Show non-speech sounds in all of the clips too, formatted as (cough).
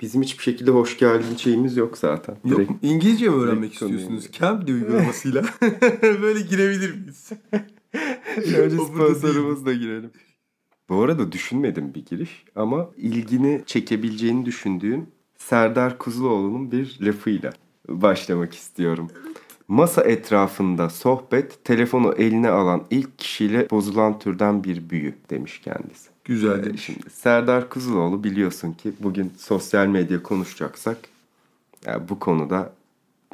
Bizim hiçbir şekilde hoş geldin şeyimiz yok zaten. Yok, Direkt İngilizce mi öğrenmek istiyorsunuz? Cambly uygulamasıyla (laughs) böyle girebilir miyiz? önce sponsorumuzla girelim. Bu arada düşünmedim bir giriş ama ilgini çekebileceğini düşündüğüm Serdar Kuzuloğlu'nun bir lafıyla başlamak istiyorum. Masa etrafında sohbet, telefonu eline alan ilk kişiyle bozulan türden bir büyü demiş kendisi. Güzel Ee, demiş. Şimdi Serdar Kuzuloğlu biliyorsun ki bugün sosyal medya konuşacaksak ya bu konuda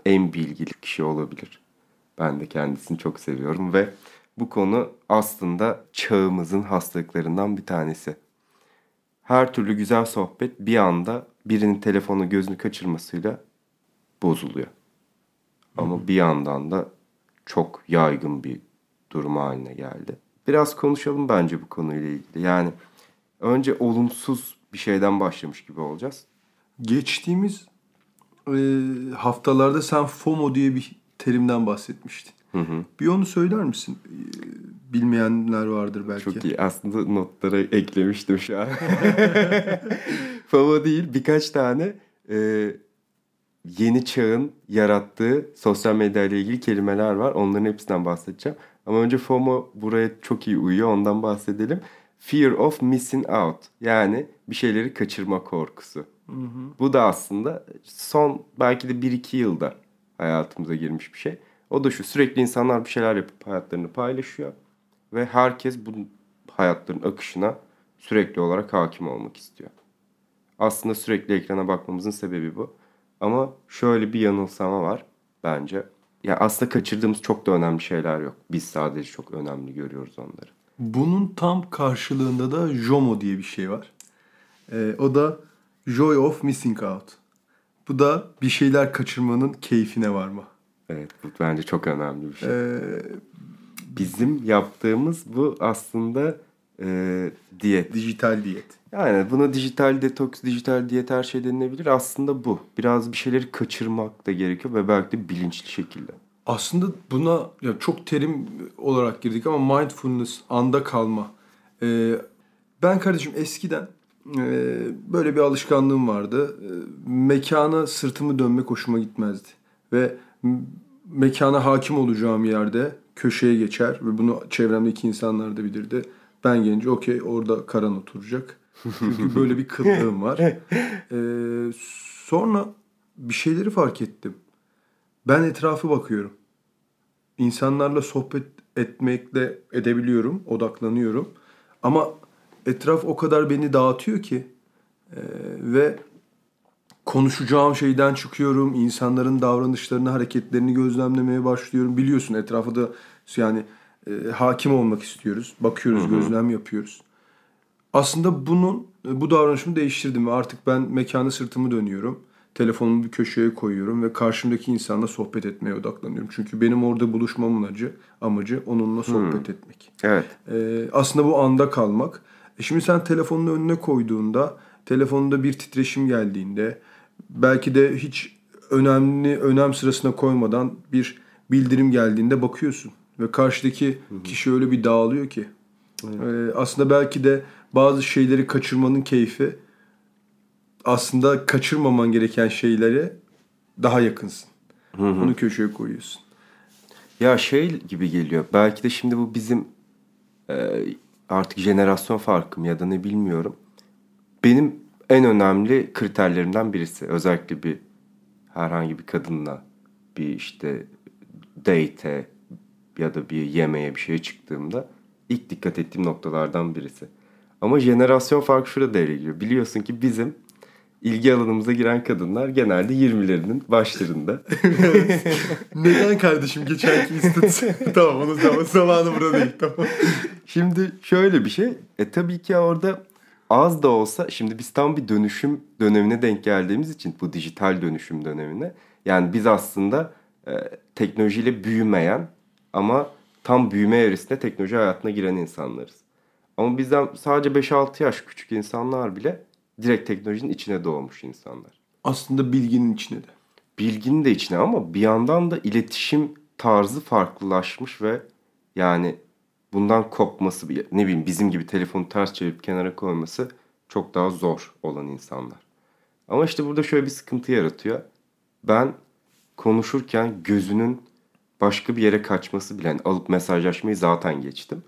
en bilgili kişi olabilir. Ben de kendisini çok seviyorum ve bu konu aslında çağımızın hastalıklarından bir tanesi. Her türlü güzel sohbet bir anda birinin telefonu gözünü kaçırmasıyla bozuluyor. Ama bir yandan da çok yaygın bir durum haline geldi. Biraz konuşalım bence bu konuyla ilgili. Yani önce olumsuz bir şeyden başlamış gibi olacağız. Geçtiğimiz e, haftalarda sen FOMO diye bir terimden bahsetmiştin. Bir onu söyler misin? E, bilmeyenler vardır belki. Çok iyi. Aslında notlara eklemiştim şu an. (laughs) FOMO değil birkaç tane e, yeni çağın yarattığı sosyal medya ile ilgili kelimeler var. Onların hepsinden bahsedeceğim. Ama önce FOMO buraya çok iyi uyuyor. Ondan bahsedelim. Fear of missing out. Yani bir şeyleri kaçırma korkusu. Bu da aslında son belki de 1-2 yılda hayatımıza girmiş bir şey. O da şu sürekli insanlar bir şeyler yapıp hayatlarını paylaşıyor. Ve herkes bu hayatların akışına sürekli olarak hakim olmak istiyor. Aslında sürekli ekrana bakmamızın sebebi bu. Ama şöyle bir yanılsama var bence. Ya aslında kaçırdığımız çok da önemli şeyler yok. Biz sadece çok önemli görüyoruz onları. Bunun tam karşılığında da JOMO diye bir şey var. E, o da Joy of Missing Out. Bu da bir şeyler kaçırmanın keyfine varma. Evet bu bence çok önemli bir şey. E, Bizim yaptığımız bu aslında e, diyet. dijital diyet. Yani buna dijital detoks, dijital diyet her şey denilebilir. Aslında bu. Biraz bir şeyleri kaçırmak da gerekiyor ve belki de bilinçli şekilde. Aslında buna ya çok terim olarak girdik ama mindfulness, anda kalma. Ee, ben kardeşim eskiden e, böyle bir alışkanlığım vardı. E, mekana sırtımı dönmek hoşuma gitmezdi. Ve mekana hakim olacağım yerde köşeye geçer ve bunu çevremdeki insanlar da bilirdi. Ben gelince okey orada Karan oturacak. Çünkü (laughs) böyle bir kıllığım var. (laughs) Ee, sonra bir şeyleri fark ettim. Ben etrafı bakıyorum. İnsanlarla sohbet etmekle edebiliyorum, odaklanıyorum. Ama etraf o kadar beni dağıtıyor ki e, ve konuşacağım şeyden çıkıyorum. insanların davranışlarını, hareketlerini gözlemlemeye başlıyorum. Biliyorsun etrafı da yani e, hakim olmak istiyoruz. Bakıyoruz, gözlem yapıyoruz. Aslında bunun bu davranışımı değiştirdim ve artık ben mekana sırtımı dönüyorum. Telefonumu bir köşeye koyuyorum ve karşımdaki insanla sohbet etmeye odaklanıyorum. Çünkü benim orada buluşmamın amacı, amacı onunla sohbet etmek. Evet. Ee, aslında bu anda kalmak. E şimdi sen telefonun önüne koyduğunda, telefonunda bir titreşim geldiğinde, belki de hiç önemli önem sırasına koymadan bir bildirim geldiğinde bakıyorsun ve karşıdaki kişi öyle bir dağılıyor ki. Ee, aslında belki de bazı şeyleri kaçırmanın keyfi aslında kaçırmaman gereken şeylere daha yakınsın. Onu köşeye koyuyorsun. Ya şey gibi geliyor. Belki de şimdi bu bizim e, artık jenerasyon farkım ya da ne bilmiyorum. Benim en önemli kriterlerimden birisi. Özellikle bir herhangi bir kadınla bir işte date'e ya da bir yemeğe bir şeye çıktığımda ilk dikkat ettiğim noktalardan birisi. Ama jenerasyon farkı şurada devreye giriyor. Biliyorsun ki bizim ilgi alanımıza giren kadınlar genelde 20'lerinin başlarında. (laughs) Neden kardeşim geçenki istat? (laughs) tamam onun zaman, zamanı burada değil tamam. Şimdi şöyle bir şey. E tabii ki orada az da olsa şimdi biz tam bir dönüşüm dönemine denk geldiğimiz için bu dijital dönüşüm dönemine yani biz aslında e, teknolojiyle büyümeyen ama tam büyüme evresinde teknoloji hayatına giren insanlarız. Ama bizden sadece 5-6 yaş küçük insanlar bile direkt teknolojinin içine doğmuş insanlar. Aslında bilginin içine de. Bilginin de içine ama bir yandan da iletişim tarzı farklılaşmış ve yani bundan kopması ne bileyim bizim gibi telefonu ters çevirip kenara koyması çok daha zor olan insanlar. Ama işte burada şöyle bir sıkıntı yaratıyor. Ben konuşurken gözünün başka bir yere kaçması bile yani alıp mesajlaşmayı zaten geçtim.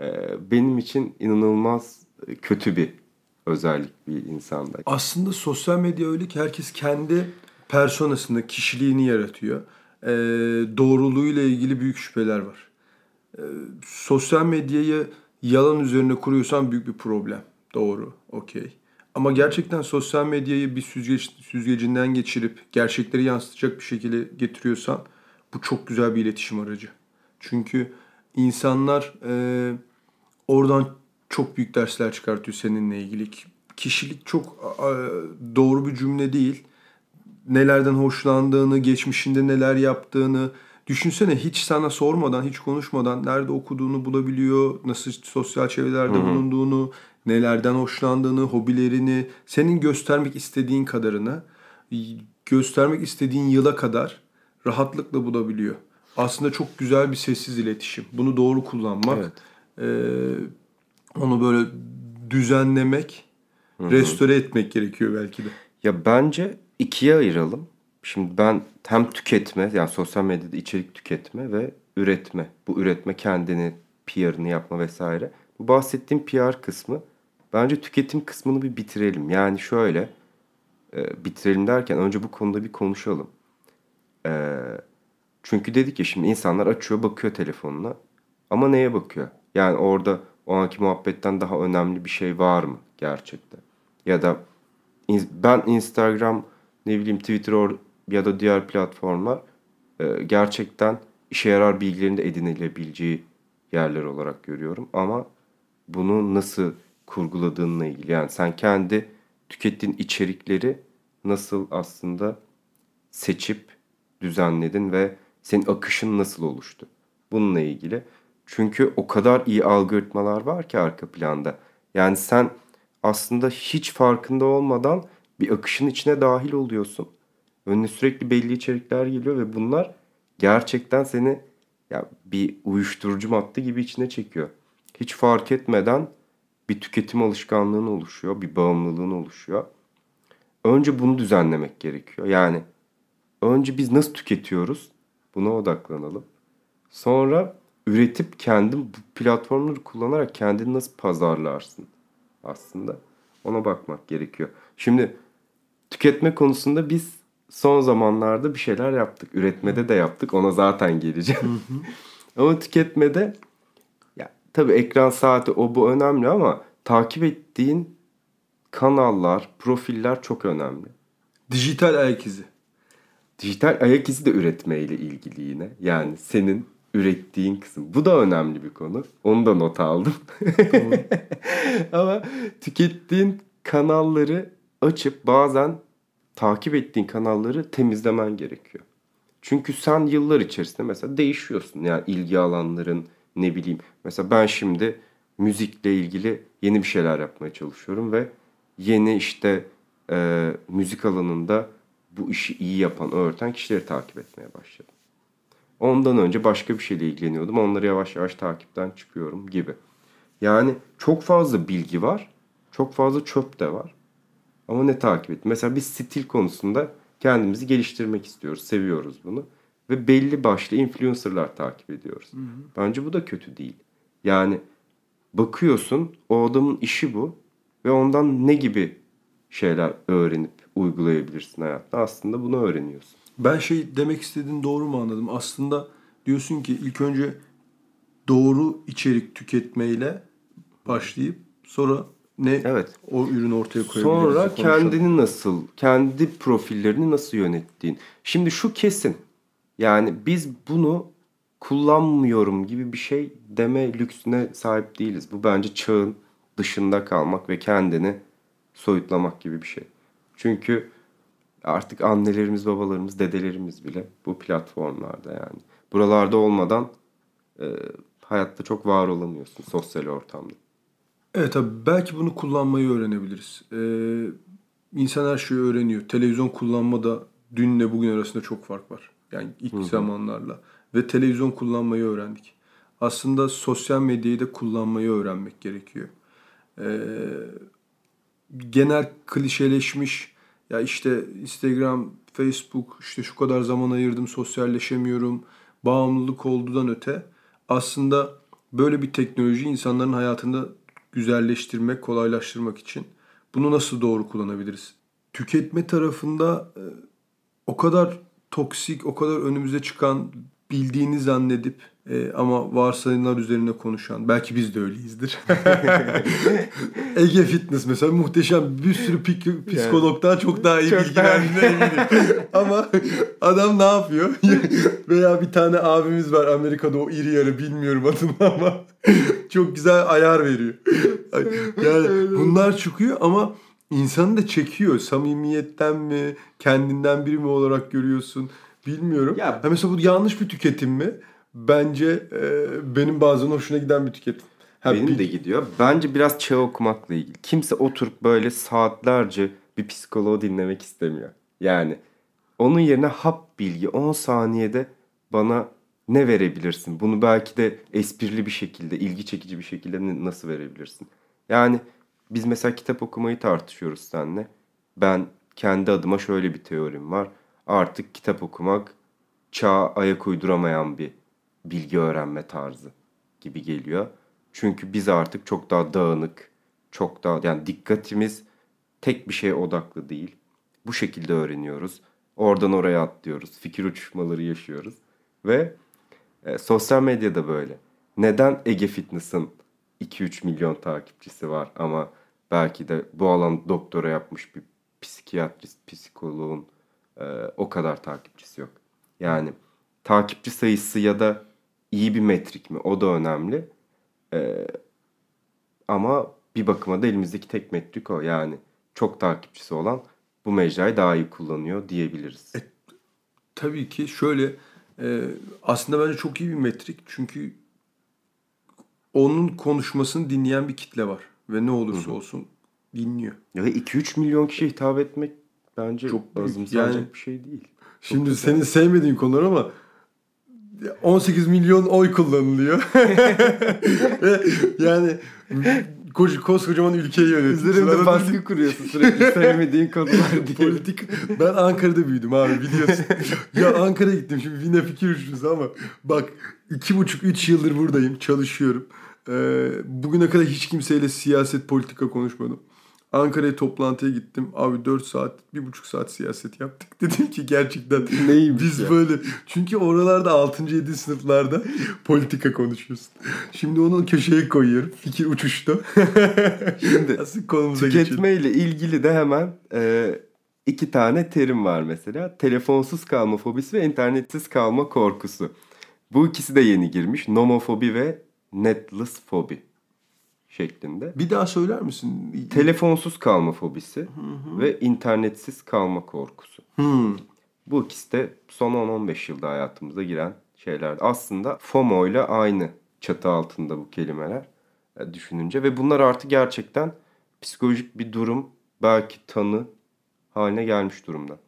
Ee, benim için inanılmaz kötü bir özellik bir insanda. Aslında sosyal medya öyle ki herkes kendi personasını, kişiliğini yaratıyor. Ee, doğruluğuyla ilgili büyük şüpheler var. Ee, sosyal medyayı yalan üzerine kuruyorsan büyük bir problem. Doğru, okey. Ama gerçekten sosyal medyayı bir süzgeç, süzgecinden geçirip gerçekleri yansıtacak bir şekilde getiriyorsan bu çok güzel bir iletişim aracı. Çünkü insanlar e, oradan çok büyük dersler çıkartıyor seninle ilgili. Kişilik çok e, doğru bir cümle değil. Nelerden hoşlandığını, geçmişinde neler yaptığını, Düşünsene hiç sana sormadan, hiç konuşmadan nerede okuduğunu bulabiliyor, nasıl sosyal çevrelerde Hı-hı. bulunduğunu, nelerden hoşlandığını, hobilerini, senin göstermek istediğin kadarını, göstermek istediğin yıla kadar rahatlıkla bulabiliyor. Aslında çok güzel bir sessiz iletişim. Bunu doğru kullanmak, evet. e, onu böyle düzenlemek, Hı-hı. restore etmek gerekiyor belki de. Ya bence ikiye ayıralım. Şimdi ben hem tüketme yani sosyal medyada içerik tüketme ve üretme. Bu üretme kendini, PR'ını yapma vesaire. Bu bahsettiğim PR kısmı bence tüketim kısmını bir bitirelim. Yani şöyle e, bitirelim derken önce bu konuda bir konuşalım. E, çünkü dedik ya şimdi insanlar açıyor bakıyor telefonuna ama neye bakıyor? Yani orada o anki muhabbetten daha önemli bir şey var mı gerçekten? Ya da ben Instagram ne bileyim Twitter ya da diğer platformlar e, gerçekten işe yarar bilgilerin de edinilebileceği yerler olarak görüyorum. Ama bunu nasıl kurguladığınla ilgili yani sen kendi tükettiğin içerikleri nasıl aslında seçip düzenledin ve senin akışın nasıl oluştu? Bununla ilgili. Çünkü o kadar iyi algoritmalar var ki arka planda. Yani sen aslında hiç farkında olmadan bir akışın içine dahil oluyorsun. Önüne sürekli belli içerikler geliyor ve bunlar gerçekten seni ya bir uyuşturucu madde gibi içine çekiyor. Hiç fark etmeden bir tüketim alışkanlığın oluşuyor, bir bağımlılığın oluşuyor. Önce bunu düzenlemek gerekiyor. Yani önce biz nasıl tüketiyoruz? Buna odaklanalım. Sonra üretip kendi bu platformları kullanarak kendini nasıl pazarlarsın aslında. Ona bakmak gerekiyor. Şimdi tüketme konusunda biz son zamanlarda bir şeyler yaptık. Üretmede de yaptık. Ona zaten geleceğim. (laughs) ama tüketmede ya tabii ekran saati o bu önemli ama takip ettiğin kanallar, profiller çok önemli. Dijital ayak izi. Dijital ayak izi de üretmeyle ilgili yine. Yani senin ürettiğin kısım. Bu da önemli bir konu. Onu da not aldım. (laughs) Ama tükettiğin kanalları açıp bazen takip ettiğin kanalları temizlemen gerekiyor. Çünkü sen yıllar içerisinde mesela değişiyorsun. Yani ilgi alanların ne bileyim. Mesela ben şimdi müzikle ilgili yeni bir şeyler yapmaya çalışıyorum ve yeni işte e, müzik alanında bu işi iyi yapan, öğreten kişileri takip etmeye başladım. Ondan önce başka bir şeyle ilgileniyordum. Onları yavaş yavaş takipten çıkıyorum gibi. Yani çok fazla bilgi var. Çok fazla çöp de var. Ama ne takip et? Mesela biz stil konusunda kendimizi geliştirmek istiyoruz. Seviyoruz bunu. Ve belli başlı influencerlar takip ediyoruz. Hı hı. Bence bu da kötü değil. Yani bakıyorsun o adamın işi bu. Ve ondan ne gibi şeyler öğrenip uygulayabilirsin hayatta. Aslında bunu öğreniyorsun. Ben şey demek istediğin doğru mu anladım? Aslında diyorsun ki ilk önce doğru içerik tüketmeyle başlayıp sonra ne evet. o ürünü ortaya koyabiliriz? Sonra kendini nasıl, kendi profillerini nasıl yönettiğin. Şimdi şu kesin. Yani biz bunu kullanmıyorum gibi bir şey deme lüksüne sahip değiliz. Bu bence çağın dışında kalmak ve kendini soyutlamak gibi bir şey. Çünkü artık annelerimiz, babalarımız, dedelerimiz bile bu platformlarda yani. Buralarda olmadan e, hayatta çok var olamıyorsun sosyal ortamda. Evet abi belki bunu kullanmayı öğrenebiliriz. Ee, insan her şeyi öğreniyor. Televizyon kullanmada dünle bugün arasında çok fark var. Yani ilk Hı-hı. zamanlarla. Ve televizyon kullanmayı öğrendik. Aslında sosyal medyayı da kullanmayı öğrenmek gerekiyor. Ee, genel klişeleşmiş ya işte Instagram, Facebook işte şu kadar zaman ayırdım, sosyalleşemiyorum, bağımlılık olduğundan öte aslında böyle bir teknoloji insanların hayatında güzelleştirmek, kolaylaştırmak için bunu nasıl doğru kullanabiliriz? Tüketme tarafında e, o kadar toksik, o kadar önümüze çıkan bildiğini zannedip e, ama varsayımlar üzerine konuşan belki biz de öyleyizdir. (laughs) Ege Fitness mesela muhteşem bir sürü pik- psikologdan çok daha iyi Çok bilgilendiğine eminim. ama adam ne yapıyor? (laughs) Veya bir tane abimiz var Amerika'da o iri yarı bilmiyorum adını ama (laughs) çok güzel ayar veriyor. Yani bunlar çıkıyor ama insanı da çekiyor. Samimiyetten mi, kendinden biri mi olarak görüyorsun bilmiyorum. Ya- Ha mesela bu yanlış bir tüketim mi? Bence e, benim bazen hoşuna giden bir tüketim. Ha, Benim bil- de gidiyor. Bence biraz çağ okumakla ilgili. Kimse oturup böyle saatlerce bir psikoloğu dinlemek istemiyor. Yani onun yerine hap bilgi 10 saniyede bana ne verebilirsin? Bunu belki de esprili bir şekilde, ilgi çekici bir şekilde nasıl verebilirsin? Yani biz mesela kitap okumayı tartışıyoruz seninle. Ben kendi adıma şöyle bir teorim var. Artık kitap okumak çağa ayak uyduramayan bir bilgi öğrenme tarzı gibi geliyor. Çünkü biz artık çok daha dağınık, çok daha yani dikkatimiz tek bir şeye odaklı değil. Bu şekilde öğreniyoruz. Oradan oraya atlıyoruz. Fikir uçuşmaları yaşıyoruz. Ve e, sosyal medyada böyle. Neden Ege Fitness'ın 2-3 milyon takipçisi var ama belki de bu alan doktora yapmış bir psikiyatrist, psikoloğun e, o kadar takipçisi yok. Yani takipçi sayısı ya da iyi bir metrik mi o da önemli. E, ama bir bakıma da elimizdeki tek metrik o. Yani çok takipçisi olan bu mecrayı daha iyi kullanıyor diyebiliriz. Tabii ki şöyle e, aslında bence çok iyi bir metrik çünkü onun konuşmasını dinleyen bir kitle var ve ne olursa olsun dinliyor. Ya 2-3 milyon kişiye hitap etmek bence Çok çok azımsanacak Yani- bir şey değil. Şimdi senin sevmediğin konular ama 18 milyon oy kullanılıyor. (laughs) Yani koca, koskocaman ülkeyi yönetiyorsun. Üzerinde baskı kuruyorsun sürekli sevmediğin konular (laughs) diye. Politik. Ben Ankara'da büyüdüm abi biliyorsun. ya Ankara'ya gittim şimdi yine fikir uçuşusu ama bak iki buçuk üç yıldır buradayım çalışıyorum. Ee, bugüne kadar hiç kimseyle siyaset politika konuşmadım. Ankara'ya toplantıya gittim. Abi 4 saat, bir buçuk saat siyaset yaptık. (laughs) Dedim ki gerçekten Neymiş biz ya? böyle. Çünkü oralarda 6. 7. sınıflarda (laughs) politika konuşuyorsun. Şimdi onu köşeye koyuyorum. Fikir uçuştu. (laughs) Şimdi Asıl konumuza geçelim. Tüketme ile ilgili de hemen e, iki tane terim var mesela. Telefonsuz kalma fobisi ve internetsiz kalma korkusu. Bu ikisi de yeni girmiş. Nomofobi ve netless fobi şeklinde. Bir daha söyler misin? Telefonsuz kalma fobisi ve internetsiz kalma korkusu. Hmm. Bu ikisi de son 10-15 yılda hayatımıza giren şeyler. Aslında FOMO ile aynı çatı altında bu kelimeler e, düşününce ve bunlar artık gerçekten psikolojik bir durum, belki tanı haline gelmiş durumda.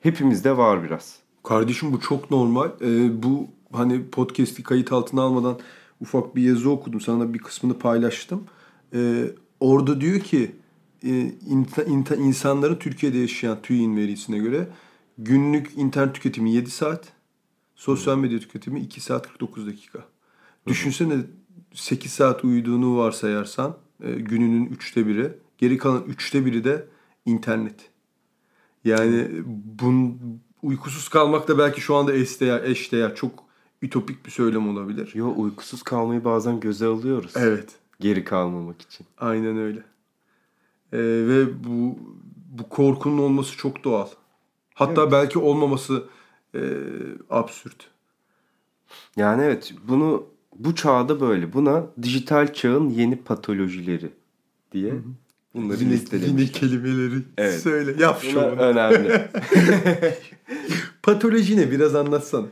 Hepimizde var biraz. Kardeşim bu çok normal. Ee, bu hani podcast'i kayıt altına almadan ufak bir yazı okudum. Sana bir kısmını paylaştım. Ee, orada diyor ki e, inta- inta- insanların Türkiye'de yaşayan TÜİ'nin verisine göre günlük internet tüketimi 7 saat, sosyal medya tüketimi 2 saat 49 dakika. Düşünsene 8 saat uyuduğunu varsayarsan e, gününün üçte biri, geri kalan üçte biri de internet. Yani bun, uykusuz kalmak da belki şu anda eşdeğer, eşdeğer çok ütopik bir söylem olabilir. Yo uykusuz kalmayı bazen göze alıyoruz. Evet. Geri kalmamak için. Aynen öyle. Ee, ve bu bu korkunun olması çok doğal. Hatta belki olmaması e, absürt. Yani evet bunu bu çağda böyle. Buna dijital çağın yeni patolojileri diye bunları Yine, listelemiş. yine kelimeleri Evet. söyle. Yap şovunu. önemli. (laughs) (laughs) Patoloji ne? Biraz anlatsan.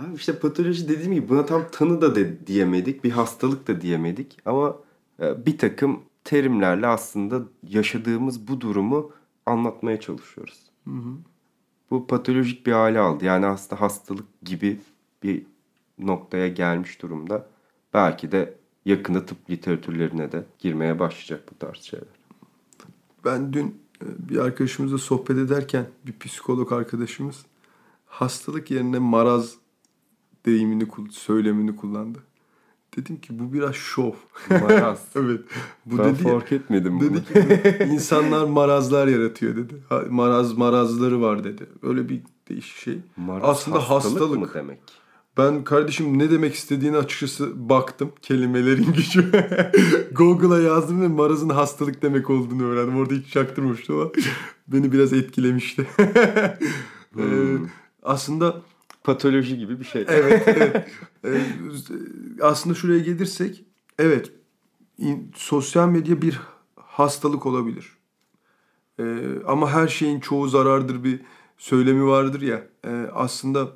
Abi işte patoloji dediğim gibi buna tam tanı da de, diyemedik, bir hastalık da diyemedik ama e, bir takım terimlerle aslında yaşadığımız bu durumu anlatmaya çalışıyoruz. Bu patolojik bir hale aldı. Yani aslında hastalık gibi bir noktaya gelmiş durumda. Belki de yakında tıp literatürlerine de girmeye başlayacak bu tarz şeyler. Ben dün bir arkadaşımızla sohbet ederken bir psikolog arkadaşımız hastalık yerine maraz deyimini, söylemini kullandı. Dedim ki bu biraz şov. Maraz. (laughs) evet. Bu ben dedi, fark etmedim bunu. Dedi ki insanlar marazlar yaratıyor dedi. Maraz marazları var dedi. Öyle bir değişik şey. Maraz Aslında hastalık, hastalık mı demek? Ben kardeşim ne demek istediğini açıkçası baktım. Kelimelerin gücü. (laughs) Google'a yazdım ve marazın hastalık demek olduğunu öğrendim. Orada hiç çaktırmamıştım ama (laughs) beni biraz etkilemişti. hmm. ee, aslında patoloji gibi bir şey. Evet. (laughs) evet. ee, aslında şuraya gelirsek evet in, sosyal medya bir hastalık olabilir. Ee, ama her şeyin çoğu zarardır bir söylemi vardır ya. E, aslında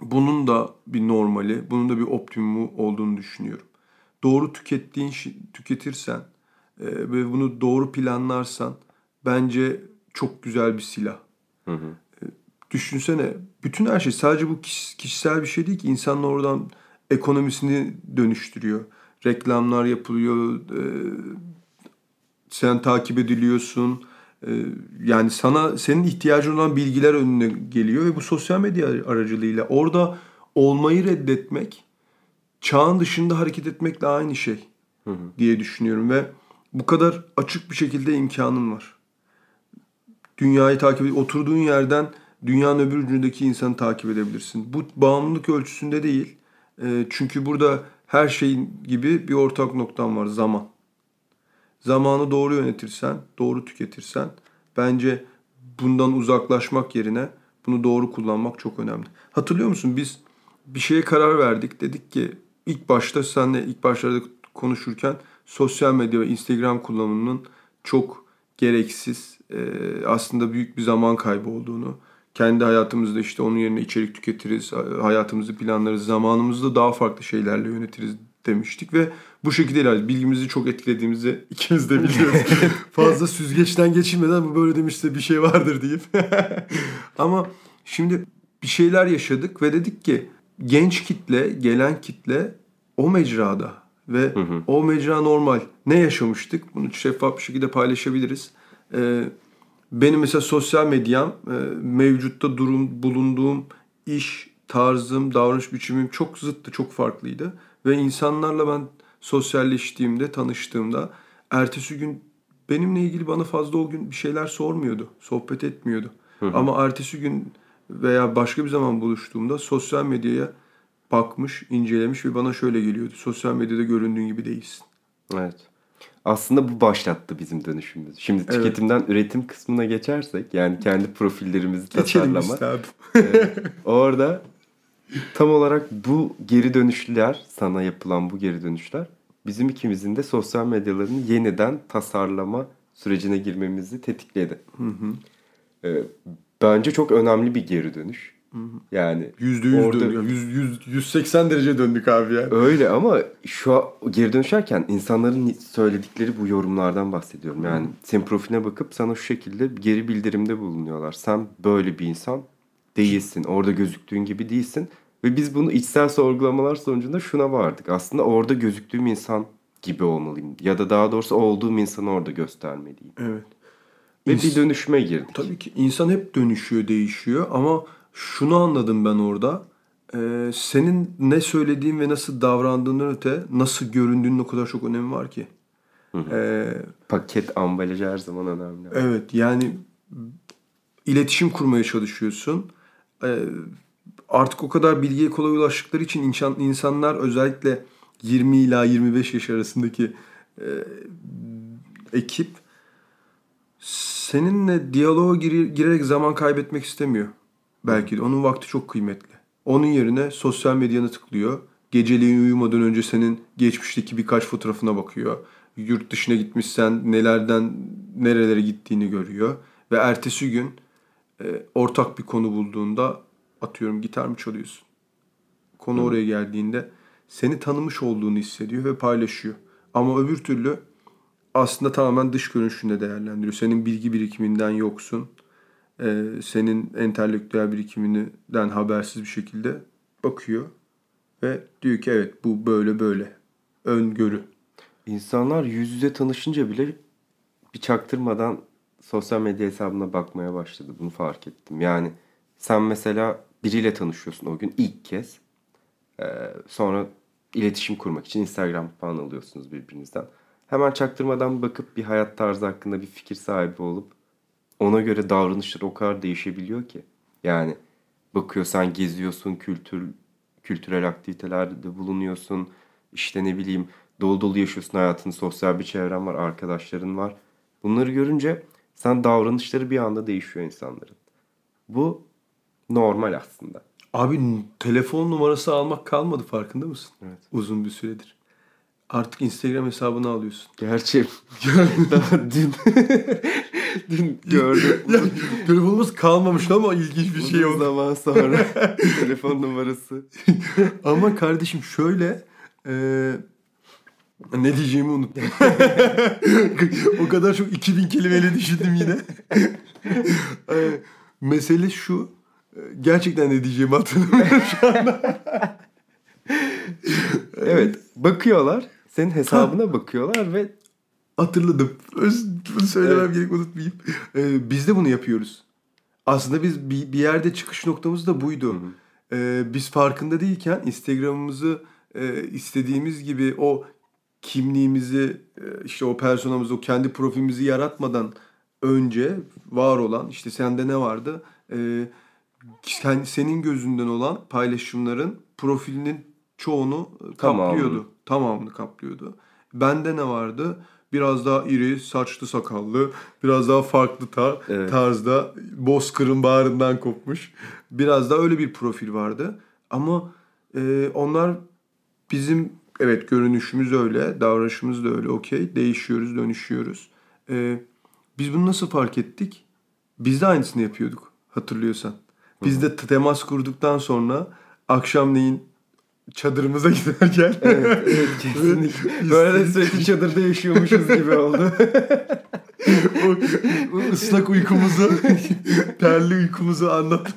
bunun da bir normali, bunun da bir optimumu olduğunu düşünüyorum. Doğru tükettiğin tüketirsen e, ve bunu doğru planlarsan bence çok güzel bir silah. Hı hı. E, düşünsene bütün her şey sadece bu kişisel bir şey değil ki insanlar oradan ekonomisini dönüştürüyor. Reklamlar yapılıyor, e, sen takip ediliyorsun ee, yani sana senin ihtiyacın olan bilgiler önüne geliyor ve bu sosyal medya aracılığıyla orada olmayı reddetmek çağın dışında hareket etmekle aynı şey hı hı. diye düşünüyorum ve bu kadar açık bir şekilde imkanın var. Dünyayı takip edip oturduğun yerden dünyanın öbür ucundaki insanı takip edebilirsin. Bu bağımlılık ölçüsünde değil. Ee, çünkü burada her şeyin gibi bir ortak noktam var zaman zamanı doğru yönetirsen, doğru tüketirsen bence bundan uzaklaşmak yerine bunu doğru kullanmak çok önemli. Hatırlıyor musun biz bir şeye karar verdik. Dedik ki ilk başta senle ilk başlarda konuşurken sosyal medya ve Instagram kullanımının çok gereksiz aslında büyük bir zaman kaybı olduğunu kendi hayatımızda işte onun yerine içerik tüketiriz, hayatımızı planlarız, zamanımızı da daha farklı şeylerle yönetiriz demiştik ve bu şekilde ilerledik. Bilgimizi çok etkilediğimizi ikimiz de biliyoruz. (laughs) Fazla süzgeçten geçilmeden bu böyle demişse bir şey vardır deyip. (laughs) Ama şimdi bir şeyler yaşadık ve dedik ki genç kitle, gelen kitle o mecrada ve hı hı. o mecra normal. Ne yaşamıştık? Bunu şeffaf bir şekilde paylaşabiliriz. Ee, benim mesela sosyal medyam e, mevcutta durum bulunduğum iş tarzım, davranış biçimim çok zıttı, çok farklıydı. Ve insanlarla ben sosyalleştiğimde, tanıştığımda ertesi gün benimle ilgili bana fazla o gün bir şeyler sormuyordu. Sohbet etmiyordu. Hı hı. Ama ertesi gün veya başka bir zaman buluştuğumda sosyal medyaya bakmış, incelemiş ve bana şöyle geliyordu. Sosyal medyada göründüğün gibi değilsin. Evet. Aslında bu başlattı bizim dönüşümümüzü. Şimdi evet. tüketimden üretim kısmına geçersek yani kendi profillerimizi Geçelim tasarlama. Işte orada tam olarak bu geri dönüşler, sana yapılan bu geri dönüşler bizim ikimizin de sosyal medyalarını yeniden tasarlama sürecine girmemizi tetikledi. Hı hı. Ee, bence çok önemli bir geri dönüş. Yani yüzde yüz dönüyor. Yüz, yüz, 180 derece döndük abi ya. Öyle ama şu an geri dönüşerken insanların söyledikleri bu yorumlardan bahsediyorum. Yani hı. senin profiline bakıp sana şu şekilde geri bildirimde bulunuyorlar. Sen böyle bir insan değilsin. Orada gözüktüğün gibi değilsin. Ve biz bunu içsel sorgulamalar sonucunda şuna vardık. Aslında orada gözüktüğüm insan gibi olmalıyım. Ya da daha doğrusu olduğum insanı orada göstermeliyim. Evet. Ve İns- bir dönüşüme girdik. Tabii ki insan hep dönüşüyor, değişiyor ama şunu anladım ben orada. Ee, senin ne söylediğin ve nasıl davrandığından öte nasıl göründüğünün o kadar çok önemi var ki. Ee, Paket ambalajı her zaman önemli. Evet yani iletişim kurmaya çalışıyorsun. Ee, artık o kadar bilgiye kolay ulaştıkları için insan, insanlar özellikle 20 ila 25 yaş arasındaki e, ekip seninle diyaloğa gir, girerek zaman kaybetmek istemiyor. Belki de onun vakti çok kıymetli. Onun yerine sosyal medyanı tıklıyor. Geceliğin uyumadan önce senin geçmişteki birkaç fotoğrafına bakıyor. Yurt dışına gitmişsen nelerden nerelere gittiğini görüyor. Ve ertesi gün e, ortak bir konu bulduğunda atıyorum gitar mı çalıyorsun? Konu Hı. oraya geldiğinde seni tanımış olduğunu hissediyor ve paylaşıyor. Ama öbür türlü aslında tamamen dış görünüşünde değerlendiriyor. Senin bilgi birikiminden yoksun. Ee, senin entelektüel birikiminden habersiz bir şekilde bakıyor. Ve diyor ki evet bu böyle böyle. Öngörü. İnsanlar yüz yüze tanışınca bile bir çaktırmadan sosyal medya hesabına bakmaya başladı. Bunu fark ettim. Yani sen mesela biriyle tanışıyorsun o gün ilk kez. Ee, sonra iletişim kurmak için Instagram falan alıyorsunuz birbirinizden. Hemen çaktırmadan bakıp bir hayat tarzı hakkında bir fikir sahibi olup ona göre davranışlar o kadar değişebiliyor ki. Yani bakıyorsan geziyorsun, kültür kültürel aktivitelerde bulunuyorsun. İşte ne bileyim dolu dolu yaşıyorsun hayatını, sosyal bir çevren var, arkadaşların var. Bunları görünce sen davranışları bir anda değişiyor insanların. Bu normal aslında. Abi telefon numarası almak kalmadı farkında mısın? Evet. Uzun bir süredir. Artık Instagram hesabını alıyorsun. Gerçi (laughs) daha dün (laughs) dün gördüm. (laughs) ya, telefonumuz kalmamış ama ilginç bir şey oldu. zaman sonra (laughs) telefon numarası. (laughs) Ama kardeşim şöyle e, ne diyeceğimi unuttum. o kadar çok 2000 kelimeyle düşündüm yine. E, mesele şu. e, Gerçekten ne diyeceğimi hatırlamıyorum şu anda. Evet, bakıyorlar. Senin hesabına bakıyorlar ve Hatırladım. Öz, bunu söylemem gerek unutmayayım. E, biz de bunu yapıyoruz. Aslında biz bir, bir yerde çıkış noktamız da buydu. E, biz farkında değilken Instagram'ımızı e, istediğimiz gibi o kimliğimizi e, işte o personamızı o kendi profilimizi yaratmadan önce var olan işte sende ne vardı e, sen, senin gözünden olan paylaşımların profilinin çoğunu e, Tamamını. kaplıyordu. Tamamını kaplıyordu. Bende ne vardı? Biraz daha iri, saçlı sakallı, biraz daha farklı tar Evet. tarzda, bozkırın bağrından kopmuş. Biraz daha öyle bir profil vardı. Ama e, onlar bizim evet görünüşümüz öyle, davranışımız da öyle okey. Değişiyoruz, dönüşüyoruz. E, biz bunu nasıl fark ettik? Biz de aynısını yapıyorduk hatırlıyorsan. Biz de temas kurduktan sonra akşamleyin çadırımıza (laughs) giderken evet, evet kesinlikle. (laughs) Böyle sürekli çadırda yaşıyormuşuz gibi oldu. (laughs) o, o ıslak uykumuzu, terli uykumuzu anlat.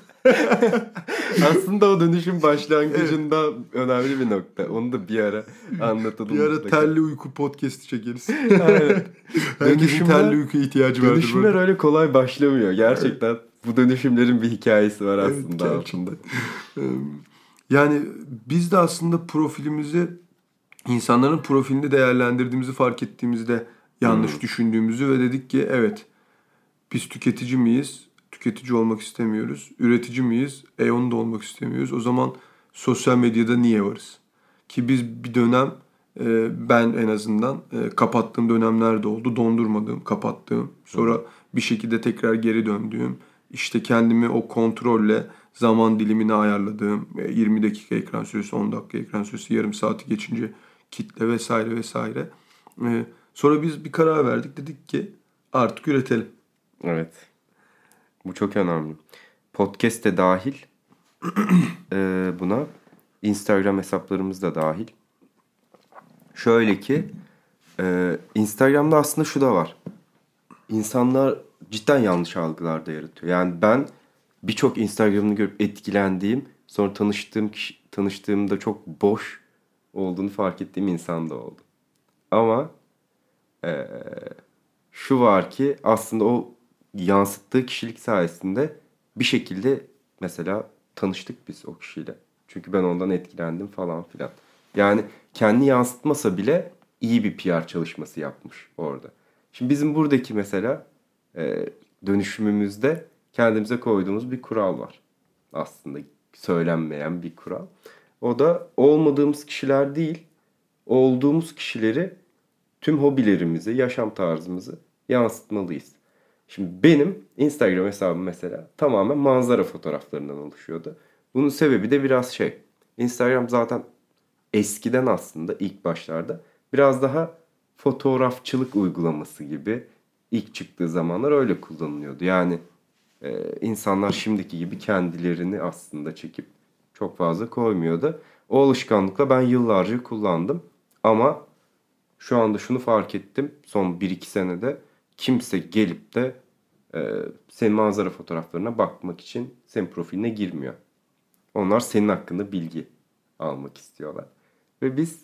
Aslında o dönüşüm başlangıcında önemli bir nokta. Onu da bir ara anlatalım. Bir ara mutlaka. terli uyku podcast'i çekeriz. Aynen. Herkesin terli uykuya ihtiyacı vardır. Dönüşümler arada. öyle kolay başlamıyor. Gerçekten bu dönüşümlerin bir hikayesi var Evet, aslında gerçekten. altında. Yani biz de aslında profilimizi insanların profilini değerlendirdiğimizi fark ettiğimizde yanlış Hmm. düşündüğümüzü ve dedik ki evet biz tüketici miyiz? Tüketici olmak istemiyoruz. Üretici miyiz? E onu da olmak istemiyoruz. O zaman sosyal medyada niye varız? Ki biz bir dönem e, ben en azından e, kapattığım dönemler de oldu. Dondurmadığım, kapattığım. Sonra bir şekilde tekrar geri döndüğüm. işte kendimi o kontrolle zaman dilimini ayarladığım. e, 20 dakika ekran süresi, 10 dakika ekran süresi, yarım saati geçince kitle vesaire vesaire. E, sonra biz bir karar verdik. Dedik ki artık üretelim. Evet. Bu çok önemli. Podcast de dahil Ee, (clears throat) buna. Instagram hesaplarımız da dahil. Şöyle ki e, Instagram'da aslında şu da var. İnsanlar cidden yanlış algılar da yaratıyor. Yani ben birçok Instagram'ını görüp etkilendiğim, sonra tanıştığım kişi, tanıştığımda çok boş olduğunu fark ettiğim insan da oldu. Ama e, şu var ki aslında o yansıttığı kişilik sayesinde bir şekilde mesela tanıştık biz o kişiyle. Çünkü ben ondan etkilendim falan filan. Yani kendi yansıtmasa bile iyi bir PR çalışması yapmış orada. Şimdi bizim buradaki mesela e, dönüşümümüzde kendimize koyduğumuz bir kural var. Aslında söylenmeyen bir kural. O da olmadığımız kişiler değil, olduğumuz kişileri tüm hobilerimizi, yaşam tarzımızı yansıtmalıyız. Şimdi benim Instagram hesabım mesela tamamen manzara fotoğraflarından oluşuyordu. Bunun sebebi de biraz şey. Instagram zaten eskiden aslında ilk başlarda biraz daha fotoğrafçılık uygulaması gibi ilk çıktığı zamanlar öyle kullanılıyordu. Yani e, insanlar şimdiki gibi kendilerini aslında çekip çok fazla koymuyordu. O alışkanlıkla ben yıllarca kullandım. Ama şu anda şunu fark ettim son 1-2 senede kimse gelip de e, senin manzara fotoğraflarına bakmak için senin profiline girmiyor. Onlar senin hakkında bilgi almak istiyorlar. Ve biz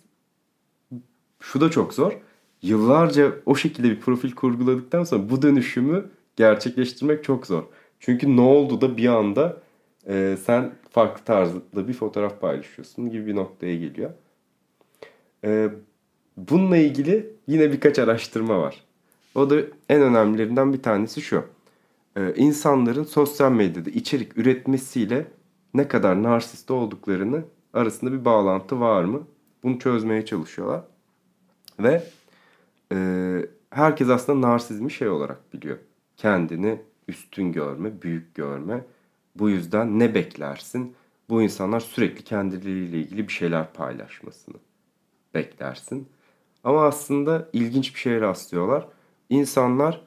şu da çok zor. Yıllarca o şekilde bir profil kurguladıktan sonra bu dönüşümü gerçekleştirmek çok zor. Çünkü ne oldu da bir anda e, sen farklı tarzda bir fotoğraf paylaşıyorsun gibi bir noktaya geliyor. E, bununla ilgili yine birkaç araştırma var. O da en önemlilerinden bir tanesi şu. E, insanların sosyal medyada içerik üretmesiyle ne kadar narsist olduklarını arasında bir bağlantı var mı? Bunu çözmeye çalışıyorlar. Ve e, herkes aslında narsizmi şey olarak biliyor. Kendini üstün görme, büyük görme. Bu yüzden ne beklersin? Bu insanlar sürekli kendileriyle ilgili bir şeyler paylaşmasını beklersin. Ama aslında ilginç bir şeye rastlıyorlar. İnsanlar,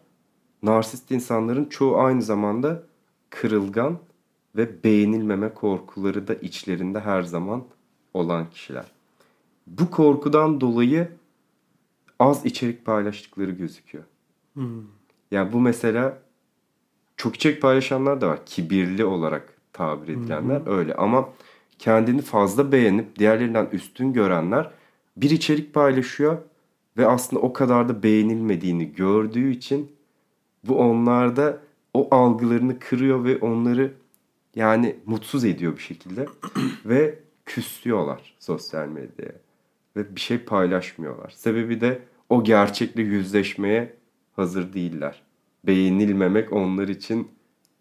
narsist insanların çoğu aynı zamanda kırılgan ve beğenilmeme korkuları da içlerinde her zaman olan kişiler. Bu korkudan dolayı az içerik paylaştıkları gözüküyor. Hmm. Yani bu mesela çok içerik paylaşanlar da var. Kibirli olarak tabir edilenler hmm. öyle ama kendini fazla beğenip diğerlerinden üstün görenler bir içerik paylaşıyor ve aslında o kadar da beğenilmediğini gördüğü için bu onlarda o algılarını kırıyor ve onları yani mutsuz ediyor bir şekilde (clears throat) ve küsüyorlar sosyal medyaya ve bir şey paylaşmıyorlar. Sebebi de o gerçekle yüzleşmeye hazır değiller. Beğenilmemek onlar için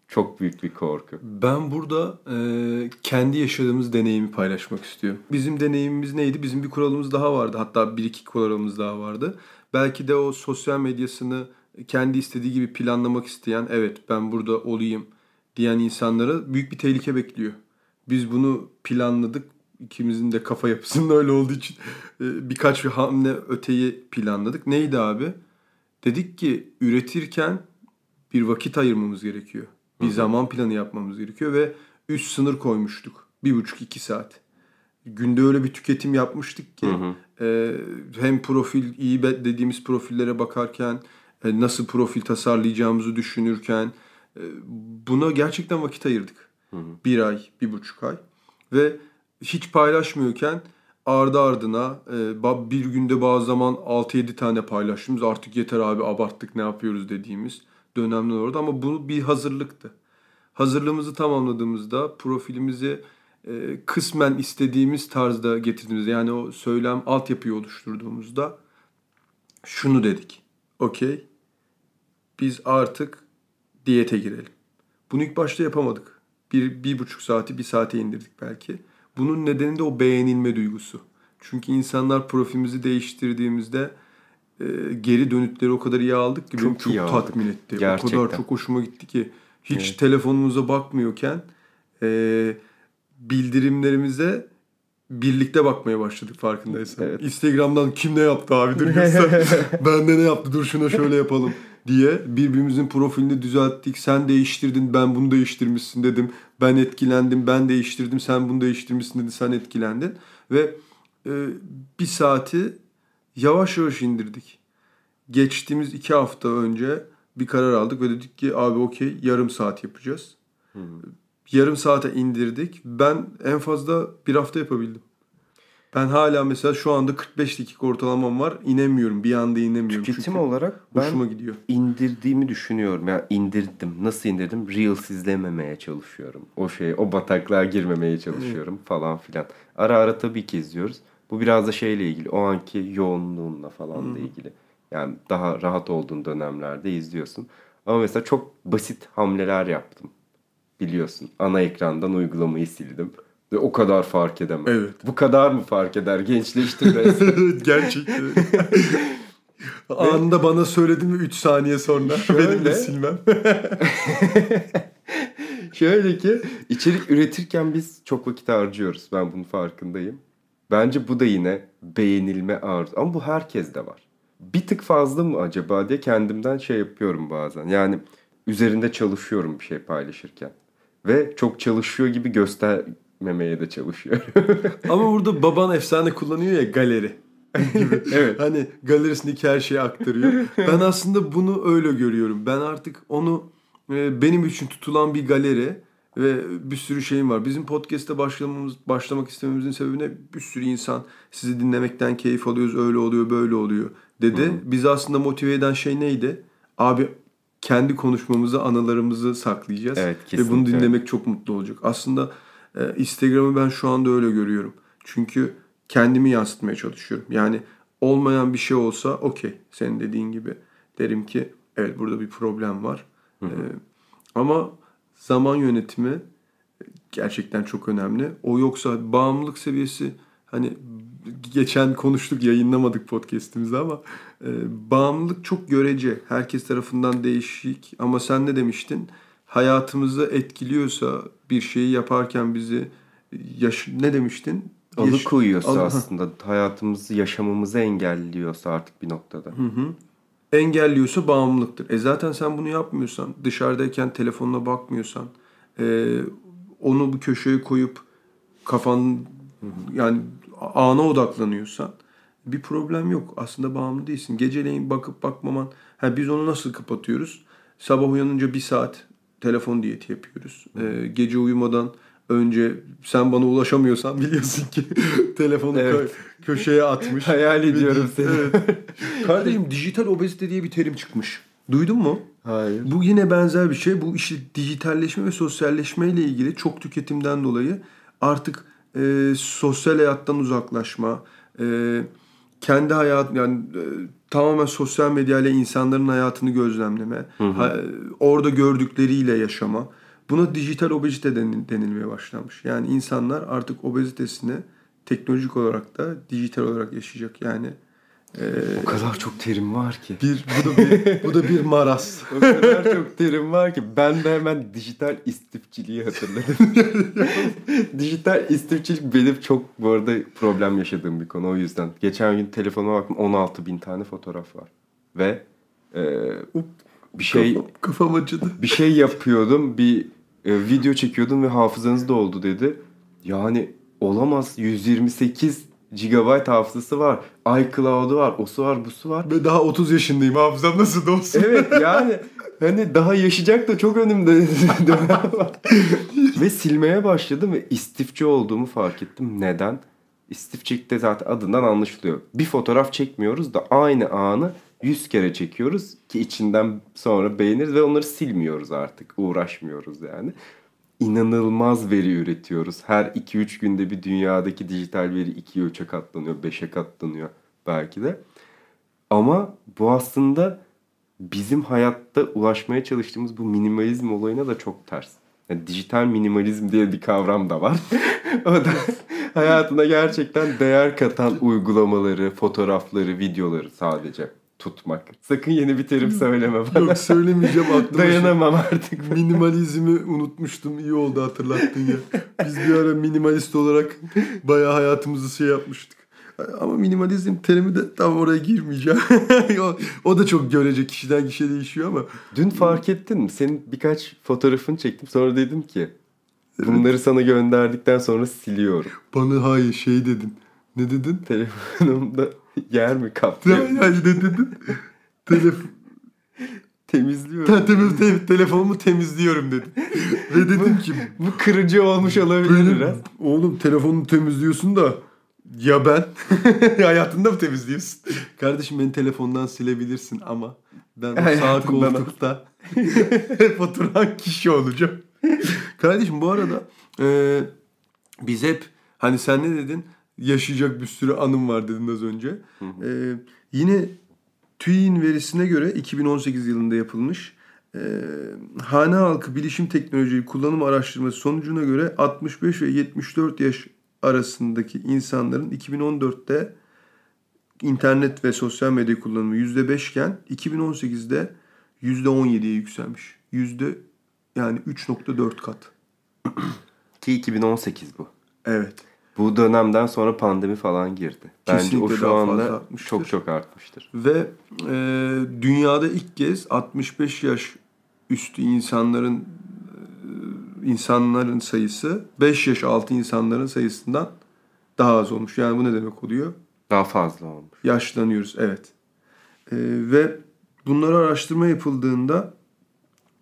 çok büyük bir korku. Ben burada e, kendi yaşadığımız deneyimi paylaşmak istiyorum. Bizim deneyimimiz neydi? Bizim bir kuralımız daha vardı. Hatta bir iki kuralımız daha vardı. Belki de o sosyal medyasını kendi istediği gibi planlamak isteyen, evet ben burada olayım diyen insanlara büyük bir tehlike bekliyor. Biz bunu planladık. İkimizin de kafa yapısının öyle olduğu için e, birkaç bir hamle öteyi planladık. Neydi abi? Dedik ki üretirken bir vakit ayırmamız gerekiyor. Bir Hı-hı. zaman planı yapmamız gerekiyor ve üst sınır koymuştuk. Bir buçuk iki saat. Günde öyle bir tüketim yapmıştık ki e, hem profil iyi dediğimiz profillere bakarken e, nasıl profil tasarlayacağımızı düşünürken e, buna gerçekten vakit ayırdık. Hı-hı. Bir ay, bir buçuk ay ve hiç paylaşmıyorken ardı ardına e, bir günde bazı zaman 6-7 tane paylaştığımız artık yeter abi abarttık ne yapıyoruz dediğimiz dönemler orada ama bu bir hazırlıktı. Hazırlığımızı tamamladığımızda profilimizi e, kısmen istediğimiz tarzda getirdiğimizde yani o söylem altyapıyı oluşturduğumuzda şunu dedik. Okey biz artık diyete girelim. Bunu ilk başta yapamadık. Bir, bir buçuk saati bir saate indirdik belki. Bunun nedeni de o beğenilme duygusu. Çünkü insanlar profilimizi değiştirdiğimizde geri dönütleri o kadar iyi aldık ki çok, çok tatmin etti. Gerçekten. O kadar çok hoşuma gitti ki hiç evet. telefonumuza bakmıyorken e, bildirimlerimize birlikte bakmaya başladık farkındaysan. Evet. Instagram'dan kim ne yaptı abi dur (laughs) ben de ne yaptı dur şuna şöyle yapalım diye birbirimizin profilini düzelttik. Sen değiştirdin ben bunu değiştirmişsin dedim. Ben etkilendim ben değiştirdim sen bunu değiştirmişsin dedi sen etkilendin. Ve e, bir saati yavaş yavaş indirdik. Geçtiğimiz iki hafta önce bir karar aldık ve dedik ki abi okey yarım saat yapacağız. Hmm. Yarım saate indirdik. Ben en fazla bir hafta yapabildim. Ben hala mesela şu anda 45 dakika ortalamam var. İnemiyorum. Bir anda inemiyorum. Tüketim Çünkü olarak hoşuma gidiyor. indirdiğimi düşünüyorum. Yani indirdim. Nasıl indirdim? Reels izlememeye çalışıyorum. O şey, o bataklığa girmemeye çalışıyorum falan filan. Ara ara tabii ki izliyoruz. Bu biraz da şeyle ilgili. O anki yoğunluğunla falan da ilgili. Yani daha rahat olduğun dönemlerde izliyorsun. Ama mesela çok basit hamleler yaptım. Biliyorsun. Ana ekrandan uygulamayı sildim. Ve o kadar fark edemem. Evet. Bu kadar mı fark eder? Gençleştir resmen. (laughs) Gerçekten. Anında bana söyledin mi 3 saniye sonra Şöyle, (laughs) benim de silmem. (laughs) Şöyle ki içerik üretirken biz çok vakit harcıyoruz. Ben bunun farkındayım. Bence bu da yine beğenilme arzu. Ama bu herkes de var. Bir tık fazla mı acaba diye kendimden şey yapıyorum bazen. Yani üzerinde çalışıyorum bir şey paylaşırken. Ve çok çalışıyor gibi göster memeye de çalışıyor. (laughs) Ama burada baban efsane kullanıyor ya galeri. (laughs) evet. Hani galerisindeki her şeyi aktarıyor. Ben aslında bunu öyle görüyorum. Ben artık onu e, benim için tutulan bir galeri ve bir sürü şeyim var. Bizim podcast'te başlamamız, başlamak istememizin sebebi ne? Bir sürü insan sizi dinlemekten keyif alıyoruz, öyle oluyor, böyle oluyor dedi. Hı-hı. Bizi aslında motive eden şey neydi? Abi kendi konuşmamızı, anılarımızı saklayacağız. Evet, Ve bunu dinlemek çok mutlu olacak. Aslında e, Instagram'ı ben şu anda öyle görüyorum. Çünkü kendimi yansıtmaya çalışıyorum. Yani olmayan bir şey olsa okey senin dediğin gibi derim ki evet burada bir problem var. E, ama zaman yönetimi gerçekten çok önemli. O yoksa bağımlılık seviyesi hani geçen konuştuk yayınlamadık podcast'imizde ama e, bağımlılık çok görece. Herkes tarafından değişik ama sen ne demiştin? Hayatımızı etkiliyorsa bir şeyi yaparken bizi yaş ne demiştin? Alıkoyuyorsa Al- aslında hayatımızı, yaşamamızı engelliyorsa artık bir noktada. Engelliyorsa bağımlılıktır. E zaten sen bunu yapmıyorsan, dışarıdayken telefonuna bakmıyorsan, e, onu bu köşeye koyup kafan yani ana odaklanıyorsan bir problem yok. Aslında bağımlı değilsin. Geceleyin bakıp bakmaman. Ha, biz onu nasıl kapatıyoruz? Sabah uyanınca bir saat telefon diyeti yapıyoruz. E, gece uyumadan önce sen bana ulaşamıyorsan biliyorsun ki (laughs) telefonu Evet. kö- köşeye atmış. Hayal ediyorum seni. Evet. (laughs) Kardeşim dijital obezite diye bir terim çıkmış. Duydun mu? Hayır. Bu yine benzer bir şey. Bu işte dijitalleşme ve sosyalleşme ile ilgili çok tüketimden dolayı artık e, sosyal hayattan uzaklaşma, e, kendi hayat yani e, tamamen sosyal medya ile insanların hayatını gözlemleme, ha- orada gördükleriyle yaşama. Buna dijital obezite denil- denilmeye başlanmış. Yani insanlar artık obezitesini teknolojik olarak da dijital olarak yaşayacak. Yani e, O kadar çok terim var ki. bir bu da bir bu da bir maraz. (laughs) o kadar çok terim var ki ben de hemen dijital istifçiliği hatırladım. (laughs) dijital istifçilik benim çok bu arada problem yaşadığım bir konu o yüzden. Geçen gün telefonuma baktım 16 bin tane fotoğraf var. Ve e, bir şey Kafam, kafam acıdı. bir şey yapıyordum bir e, video çekiyordum ve hafızanız doldu dedi. Yani olamaz 128 GB hafızası var. iCloud'u var, osu var, busu var. Ve daha 30 yaşındayım. Hafızam nasıl da olsun? Evet yani hani daha yaşayacak da çok önümde (laughs) dönem var. ve silmeye başladım ve istifçi olduğumu fark ettim. Neden? İstifçilik de zaten adından anlaşılıyor. Bir fotoğraf çekmiyoruz da aynı anı 100 kere çekiyoruz ki içinden sonra beğeniriz ve onları silmiyoruz artık. Uğraşmıyoruz yani. İnanılmaz veri üretiyoruz. Her 2-3 günde bir dünyadaki dijital veri 2'ye 3'e katlanıyor, 5'e katlanıyor belki de. Ama bu aslında bizim hayatta ulaşmaya çalıştığımız bu minimalizm olayına da çok ters. Yani dijital minimalizm diye bir kavram da var. (laughs) o da hayatına gerçekten değer katan uygulamaları, fotoğrafları, videoları sadece tutmak. Sakın yeni bir terim söyleme bana. Yok söylemeyeceğim aklıma. Dayanamam artık. şey- Minimalizmi unutmuştum. İyi oldu hatırlattın ya. Biz bir ara minimalist olarak bayağı hayatımızı şey yapmıştık. Ama minimalizm terimi de tam oraya girmeyeceğim. (laughs) o, o da çok görece kişiden kişiye değişiyor ama. Dün fark ettin mi? Senin birkaç fotoğrafını çektim. Sonra dedim ki bunları sana gönderdikten sonra siliyorum. Bana hayır şey dedin. Ne dedin? Telefonumda (laughs) yer mi? Hayır ne dedin? Telefon, Temizliyorum. te- te- te- telefonumu temizliyorum dedim. Ve dedim ki Bu kırıcı olmuş olabilir benim, biraz. oğlum telefonunu temizliyorsun da ya ben? (laughs) Hayatında mı temizliyorsun? Kardeşim beni telefondan silebilirsin ama ben o sağ koltukta (laughs) hep oturan kişi olacağım. Kardeşim bu arada e, biz hep hani sen ne dedin? Yaşayacak bir sürü anım var dedin az önce. E, yine TÜİ'nin verisine göre 2018 yılında yapılmış e, hane halkı bilişim teknolojiyi kullanım araştırması sonucuna göre 65 ve 74 yaş arasındaki insanların 2014'te internet ve sosyal medya kullanımı %5 iken 2018'de %17'ye yükselmiş. Yüzde yani 3.4 kat. Ki 2018 bu. Evet. Bu dönemden sonra pandemi falan girdi. Bence o Kesinlikle şu daha fazla anda artmıştır. çok çok artmıştır. Ve e, dünyada ilk kez 65 yaş üstü insanların e, insanların sayısı 5 yaş altı insanların sayısından daha az olmuş. Yani bu ne demek oluyor? Daha fazla olmuş. Yaşlanıyoruz evet. E, ve bunları araştırma yapıldığında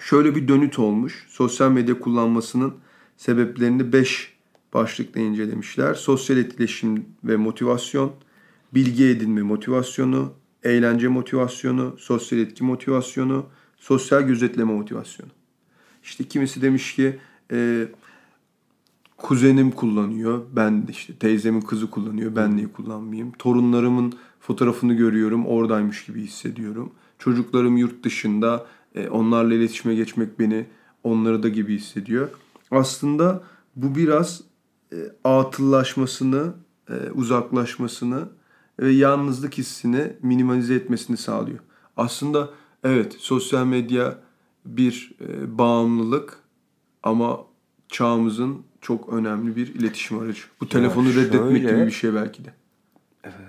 şöyle bir dönüt olmuş. Sosyal medya kullanmasının sebeplerini 5 başlıkta incelemişler. Sosyal etkileşim ve motivasyon, bilgi edinme motivasyonu, eğlence motivasyonu, sosyal etki motivasyonu, Sosyal gözetleme motivasyonu. İşte kimisi demiş ki e, kuzenim kullanıyor. Ben işte teyzemin kızı kullanıyor. Ben niye kullanmayayım? Torunlarımın fotoğrafını görüyorum. Oradaymış gibi hissediyorum. Çocuklarım yurt dışında. e, onlarla iletişime geçmek beni onları da gibi hissediyor. Aslında bu biraz e, atıllaşmasını, e, uzaklaşmasını ve yalnızlık hissini minimalize etmesini sağlıyor. Aslında evet sosyal medya bir e, bağımlılık ama çağımızın çok önemli bir iletişim aracı. Bu telefonu reddetmek şöyle- gibi bir şey belki de.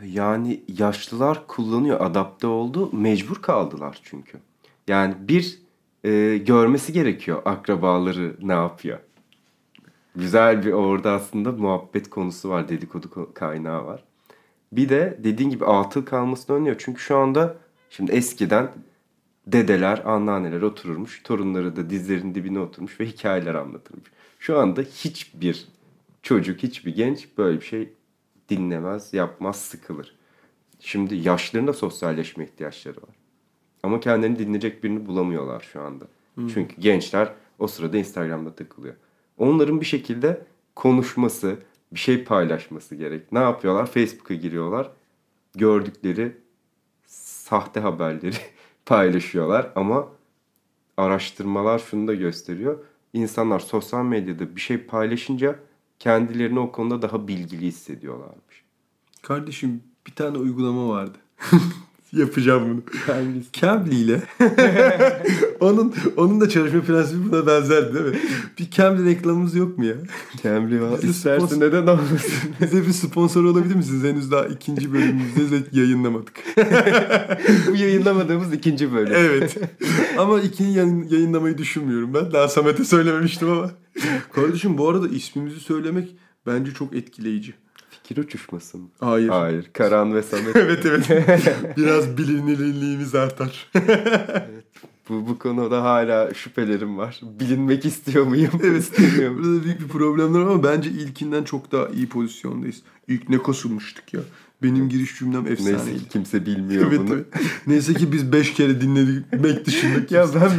Yani yaşlılar kullanıyor, adapte oldu. Mecbur kaldılar çünkü. Yani bir e, görmesi gerekiyor akrabaları ne yapıyor. Güzel bir orada aslında muhabbet konusu var, dedikodu ko- kaynağı var. Bir de dediğin gibi atıl kalmasını önlüyor. Çünkü şu anda şimdi eskiden dedeler, anneanneler otururmuş. Torunları da dizlerinin dibine oturmuş ve hikayeler anlatırmış. Şu anda hiçbir çocuk, hiçbir genç böyle bir şey dinlemez, yapmaz, sıkılır. Şimdi yaşlıların da sosyalleşme ihtiyaçları var. Ama kendilerini dinleyecek birini bulamıyorlar şu anda. Çünkü gençler o sırada Instagram'da takılıyor. Onların bir şekilde konuşması, bir şey paylaşması gerek. Ne yapıyorlar? Facebook'a giriyorlar. Gördükleri sahte haberleri (laughs) paylaşıyorlar ama araştırmalar şunu da gösteriyor. İnsanlar sosyal medyada bir şey paylaşınca kendilerini o konuda daha bilgili hissediyorlarmış. Kardeşim bir tane uygulama vardı. (laughs) Yapacağım bunu. Hangisi? Cambly ile (laughs) onun onun da çalışma prensibi buna benzerdi değil mi? Bir Cambly reklamımız yok mu ya? Cambly var. İstersen sponsor- neden olmasın? (laughs) Bize bir sponsor olabilir misiniz? Henüz daha ikinci bölümümüzde de yayınlamadık. (laughs) Bu yayınlamadığımız ikinci bölüm. evet. Ama ikinci yayın- yayınlamayı düşünmüyorum ben. Daha Samet'e söylememiştim ama. Kardeşim bu arada ismimizi söylemek bence çok etkileyici. Fikir uçuşması mı? Hayır. Hayır. Karan ve Samet. (laughs) evet evet. (laughs) Biraz bilinirliğimiz artar. bu, bu konuda hala şüphelerim var. Bilinmek istiyor muyum? Evet. İstemiyor muyum? Burada büyük bir problemler var ama bence ilkinden çok daha iyi pozisyondayız. İlk ne konuşmuştuk ya. Benim giriş cümlem efsaneydi. Neyse ki kimse bilmiyor Evet, bunu. evet. Neyse ki biz 5 kere dinledik dışında. Ya (laughs) ben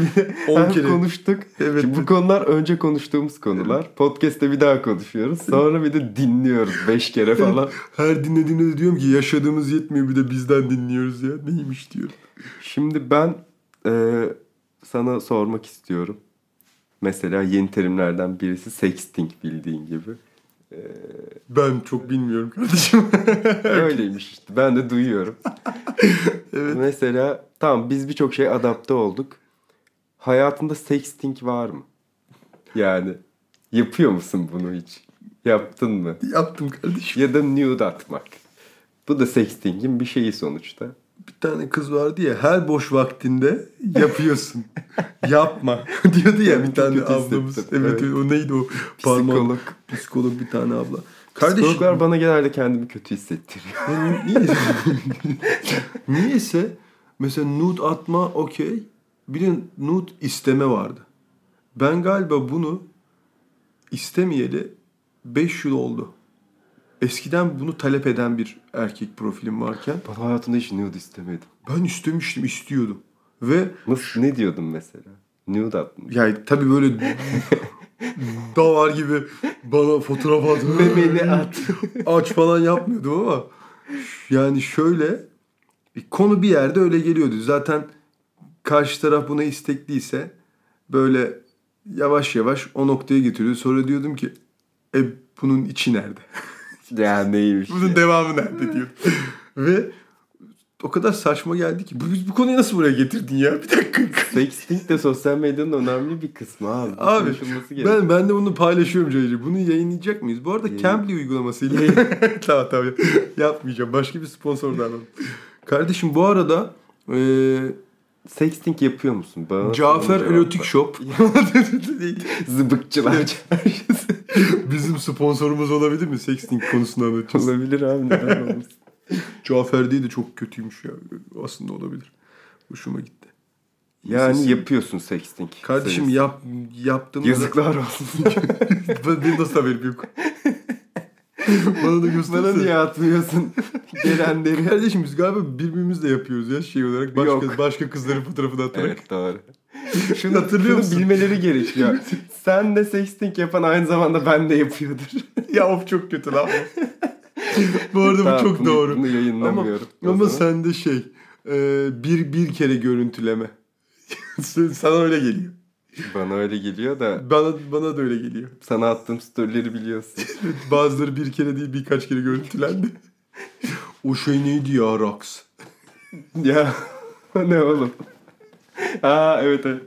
On hem kere. konuştuk. Evet. Şimdi bu konular önce konuştuğumuz konular. Podcast'te bir daha konuşuyoruz. Sonra bir de dinliyoruz beş kere falan. Her dinlediğimde de diyorum ki yaşadığımız yetmiyor bir de bizden dinliyoruz ya. Neymiş diyorum. Şimdi ben e, sana sormak istiyorum. Mesela yeni terimlerden birisi sexting bildiğin gibi. Ben çok bilmiyorum kardeşim. (laughs) Öyleymiş işte. Ben de duyuyorum. (laughs) Evet. Mesela tamam biz birçok şey adapte olduk. Hayatında sexting var mı? Yani yapıyor musun bunu hiç? Yaptın mı? Yaptım kardeşim. Ya da nude atmak. Bu da sexting'in bir şeyi sonuçta. Bir tane kız vardı ya her boş vaktinde yapıyorsun. (laughs) Yapma (laughs) diyordu ya bir tane ablamız. Evet, Evet. o neydi o? Psikolog. Psikolog bir tane abla. Kardeşim Psikologlar bana genelde kendimi kötü hissettiriyor. Niyeyse, (laughs) niyeyse mesela nude atma okey. Bir de nude isteme vardı. Ben galiba bunu istemeyeli 5 yıl oldu. Eskiden bunu talep eden bir erkek profilim varken Ben hayatımda hiç nude istemedim. ben istemiştim, istiyordum. Ve Nasıl, ne diyordun mesela? Nude atmış. yani tabii böyle (laughs) davar gibi bana fotoğraf at. Memeni at. (laughs) aç falan yapmıyordum ama yani şöyle konu bir yerde öyle geliyordu. Zaten karşı taraf buna istekliyse böyle yavaş yavaş o noktaya getiriyordu. Sonra diyordum ki e bunun içi nerede? (laughs) ya neymiş Bunun ya. devamı nerede diyordum. (laughs) Ve o kadar saçma geldi ki bu, bu konuyu nasıl buraya getirdin ya? Bir dakika. (laughs) Sexting de sosyal medyanın önemli bir kısmı abi. Abi ben ben de bunu paylaşıyorum Cahil'i. Bunu yayınlayacak mıyız? Bu arada Yayın- Cambly uygulamasıyla. (laughs) tamam tamam. Yapmayacağım. Başka bir sponsor da alalım. Kardeşim bu arada eee Sexting yapıyor musun? Bana Cafer Erotik Shop. (laughs) Zıbıkçılar çarşısı. (laughs) bizim sponsorumuz olabilir mi? Sexting konusunu anlatacağız. Olabilir abi neden olmasın. (laughs) Cafer değil de çok kötüymüş ya. Aslında olabilir. Hoşuma gitti. Yani Sesim. yapıyorsun sexting. Kardeşim Sayısı. yap yaptığımda... Yazıklar olsun. ben, benim nasıl haberim yok? (laughs) Bana da göstersene. Bana niye atmıyorsun (laughs) gelenleri? Kardeşim biz galiba birbirimizle yapıyoruz ya şey olarak. Başka, Yok. başka kızların fotoğrafını atarak. Evet doğru. Şunu hatırlıyor musun? bilmeleri gerekiyor. (laughs) Sen de sexting yapan aynı zamanda ben de yapıyordur. ya of çok kötü lan. bu arada Tamam, bu çok bunu- doğru. bunu yayınlamıyorum Ama, ama sende şey e, bir bir kere görüntüleme. Sana öyle geliyor. Bana öyle geliyor da Bana bana da öyle geliyor. sana attığım storyleri biliyorsun. (laughs) Bazıları bir kere değil birkaç kere görüntülendi. (laughs) o şey neydi ya Rax? ya (laughs) ne oğlum? Aa evet evet.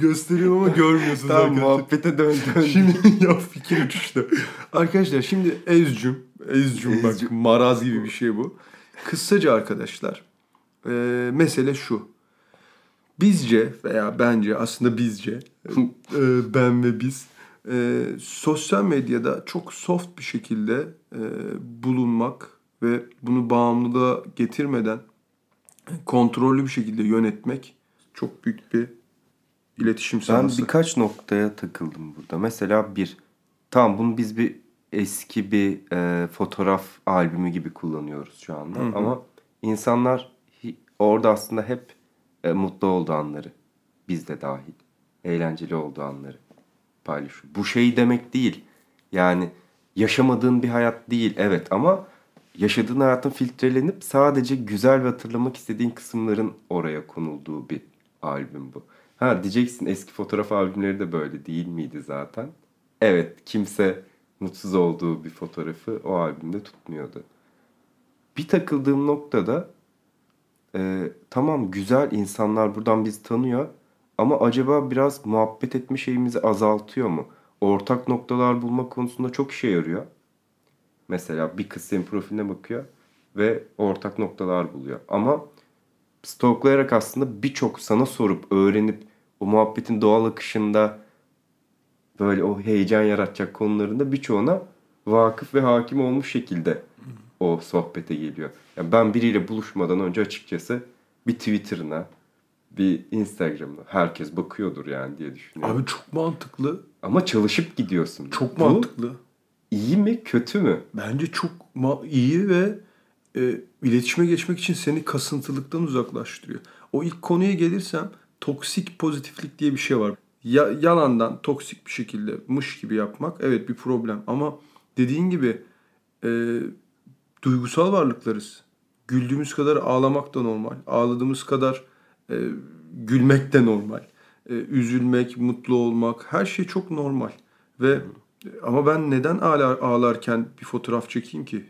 Gösteriyorum ama görmüyorsunuz Tamam arkadaşlar. muhabbete dön dön. Şimdi ya fikir uçuştu. Arkadaşlar şimdi ezcüm, ezcüm bak Ezcüm. maraz gibi bir şey bu. Kısaca arkadaşlar e, mesele şu. Bizce veya bence aslında bizce (laughs) e, ben ve biz e, sosyal medyada çok soft bir şekilde e, bulunmak ve bunu bağımlılığa getirmeden kontrollü bir şekilde yönetmek çok büyük bir iletişim Ben sahası. birkaç noktaya takıldım burada. Mesela bir, tamam bunu biz bir eski bir e, fotoğraf albümü gibi kullanıyoruz şu anda. Hı hı. Ama insanlar orada aslında hep e, mutlu olduğu anları, biz de dahil, eğlenceli olduğu anları paylaşıyor. Bu şey demek değil. Yani yaşamadığın bir hayat değil evet ama yaşadığın hayatın filtrelenip sadece güzel ve hatırlamak istediğin kısımların oraya konulduğu bir albüm bu. Ha diyeceksin eski fotoğraf albümleri de böyle değil miydi zaten? Evet kimse mutsuz olduğu bir fotoğrafı o albümde tutmuyordu. Bir takıldığım noktada e, tamam güzel insanlar buradan bizi tanıyor ama acaba biraz muhabbet etme şeyimizi azaltıyor mu? Ortak noktalar bulma konusunda çok işe yarıyor. Mesela bir kız senin profiline bakıyor ve ortak noktalar buluyor. Ama stalklayarak aslında birçok sana sorup öğrenip o muhabbetin doğal akışında böyle o heyecan yaratacak konularında birçoğuna vakıf ve hakim olmuş şekilde o sohbete geliyor. Yani ben biriyle buluşmadan önce açıkçası bir Twitter'ına, bir Instagram'ına herkes bakıyordur yani diye düşünüyorum. Abi çok mantıklı. Ama çalışıp gidiyorsun. Çok Bu mantıklı. iyi mi kötü mü? Bence çok iyi ve e, iletişime geçmek için seni kasıntılıktan uzaklaştırıyor. O ilk konuya gelirsem toksik pozitiflik diye bir şey var. Ya, yalandan toksik bir şekilde mış gibi yapmak evet bir problem ama dediğin gibi e, duygusal varlıklarız. Güldüğümüz kadar ağlamak da normal. Ağladığımız kadar e, gülmek de normal. E, üzülmek, mutlu olmak her şey çok normal. Ve ama ben neden ağlar, ağlarken bir fotoğraf çekeyim ki?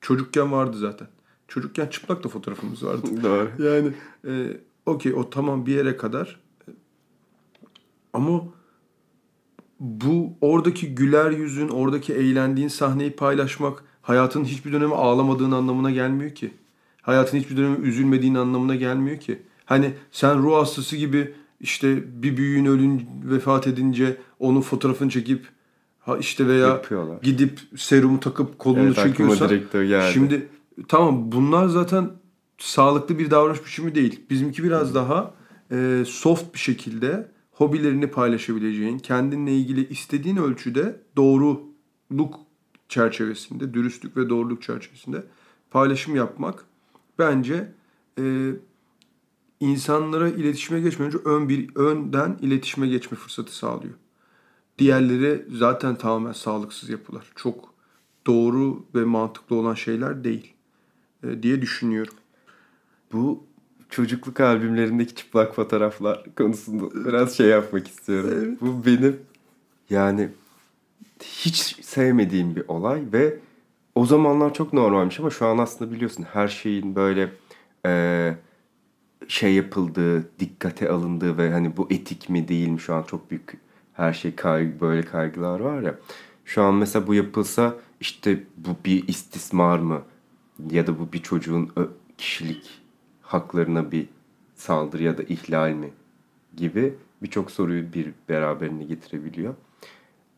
Çocukken vardı zaten. Çocukken çıplak da fotoğrafımız vardı. (laughs) Doğru. Yani e, okey o tamam bir yere kadar. Ama bu oradaki güler yüzün, oradaki eğlendiğin sahneyi paylaşmak hayatın hiçbir dönemi ağlamadığın anlamına gelmiyor ki. Hayatın hiçbir dönemi üzülmediğin anlamına gelmiyor ki. Hani sen ruh hastası gibi işte bir büyüğün ölün vefat edince onun fotoğrafını çekip ha işte veya Yapıyorlar. gidip serumu takıp kolunu Evet, çekiyorsan şimdi tamam bunlar zaten sağlıklı bir davranış biçimi değil. Bizimki biraz daha e, soft bir şekilde hobilerini paylaşabileceğin, kendinle ilgili istediğin ölçüde doğruluk çerçevesinde, dürüstlük ve doğruluk çerçevesinde paylaşım yapmak bence e, insanlara iletişime geçmeden önce ön bir önden iletişime geçme fırsatı sağlıyor. Diğerleri zaten tamamen sağlıksız yapılar. Çok doğru ve mantıklı olan şeyler değil e, diye düşünüyorum. Bu çocukluk albümlerindeki çıplak fotoğraflar konusunda biraz şey yapmak istiyorum. Bu benim yani hiç sevmediğim bir olay ve o zamanlar çok normalmiş ama şu an aslında biliyorsun her şeyin böyle e, şey yapıldığı, dikkate alındığı ve hani bu etik mi değil mi şu an çok büyük her şey kaygı, böyle kaygılar var ya. Şu an mesela bu yapılsa işte bu bir istismar mı ya da bu bir çocuğun kişilik haklarına bir saldırı ya da ihlal mi gibi birçok soruyu bir beraberine getirebiliyor.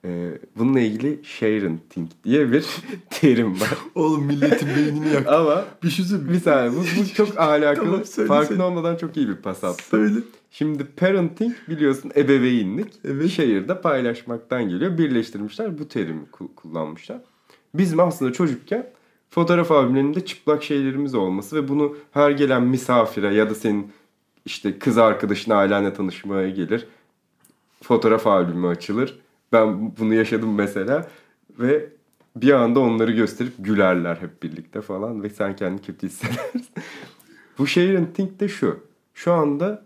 Ee, bununla ilgili Sharon Think diye bir (laughs) terim var. (laughs) Oğlum milletin beynini yak. Ama bir şey söyleyeyim. bir saniye bu, bu çok (laughs) alakalı. Tamam, söyle, Farkında söyle. olmadan çok iyi bir pas attım. Söyle. Şimdi parenting biliyorsun ebeveynlik. Evet. Şehirde paylaşmaktan geliyor. Birleştirmişler bu terimi ku- kullanmışlar. Bizim aslında çocukken fotoğraf albümlerinde çıplak şeylerimiz olması ve bunu her gelen misafire ya da senin işte kız arkadaşın ailenle tanışmaya gelir. Fotoğraf albümü açılır. Ben bunu yaşadım mesela ve bir anda onları gösterip gülerler hep birlikte falan ve sen kendini kötü hissedersin. (laughs) Bu sharing think de şu. Şu anda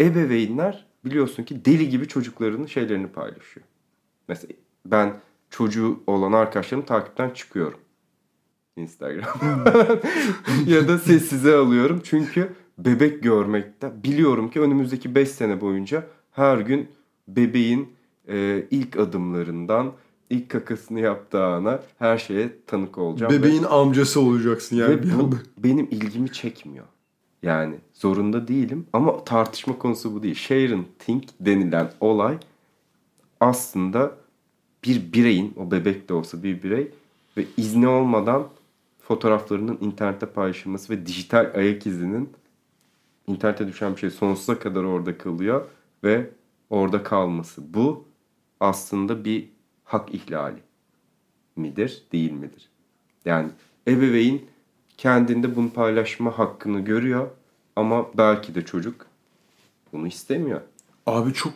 ebeveynler biliyorsun ki deli gibi çocuklarının şeylerini paylaşıyor. Mesela ben çocuğu olan arkadaşlarım takipten çıkıyorum. Instagram. (laughs) ya da sessize alıyorum. Çünkü bebek görmekte biliyorum ki önümüzdeki 5 sene boyunca her gün bebeğin e, ilk adımlarından ilk kakasını yaptığı ana her şeye tanık olacağım. Bebeğin ve, amcası olacaksın yani ve bir anda. benim ilgimi çekmiyor. Yani zorunda değilim ama tartışma konusu bu değil. Share and think denilen olay aslında bir bireyin, o bebek de olsa bir birey ve izni olmadan fotoğraflarının internette paylaşılması ve dijital ayak izinin internete düşen bir şey sonsuza kadar orada kalıyor ve orada kalması. Bu aslında bir hak ihlali midir, değil midir? Yani ebeveyn kendinde bunu paylaşma hakkını görüyor ama belki de çocuk bunu istemiyor. Abi çok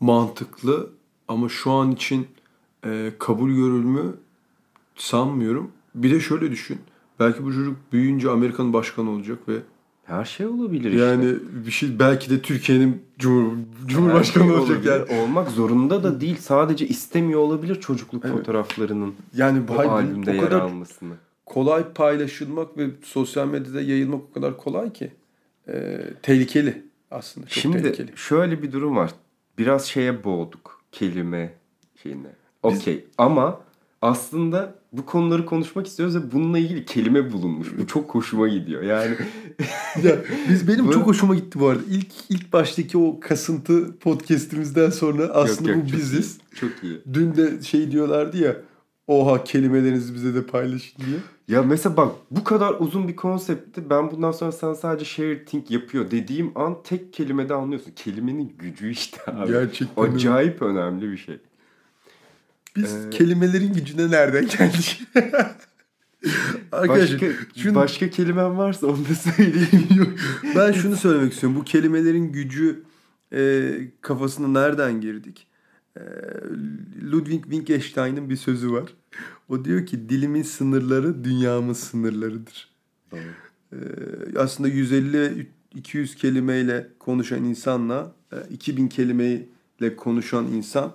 mantıklı ama şu an için e, kabul görülmü sanmıyorum. Bir de şöyle düşün. Belki bu çocuk büyüyünce Amerika'nın başkanı olacak ve her şey olabilir işte. Yani bir şey belki de Türkiye'nin cumhur, cumhurbaşkanı şey olacak yani. Olmak zorunda da değil. Sadece istemiyor olabilir çocukluk evet. fotoğraflarının yani bu albümde o yer kadar almasını. Kolay paylaşılmak ve sosyal medyada yayılmak o kadar kolay ki. Ee, tehlikeli aslında. Çok Şimdi tehlikeli. şöyle bir durum var. Biraz şeye boğduk kelime şeyine. Okey ama aslında bu konuları konuşmak istiyoruz ve bununla ilgili kelime bulunmuş. Bu çok hoşuma gidiyor. Yani (laughs) ya biz benim bu... çok hoşuma gitti bu arada. İlk ilk baştaki o kasıntı podcast'imizden sonra aslında yok, yok, bu biziz. Çok iyi. Dün de şey diyorlardı ya. Oha kelimelerinizi bize de paylaşın diye. Ya mesela bak bu kadar uzun bir konsepti ben bundan sonra sen sadece share think yapıyor dediğim an tek kelimede anlıyorsun. Kelimenin gücü işte abi. Gerçekten. Acayip önemli bir şey. Biz ee, kelimelerin gücüne nereden geldik? (laughs) Arkadaşlar, başka, şunu, başka kelimem varsa onu da söyleyeyim. (laughs) ben şunu söylemek istiyorum. Bu kelimelerin gücü e, kafasına nereden girdik? E, Ludwig Wittgenstein'ın bir sözü var. O diyor ki dilimin sınırları dünyamın sınırlarıdır. E, aslında 150-200 kelimeyle konuşan insanla e, 2000 kelimeyle konuşan insan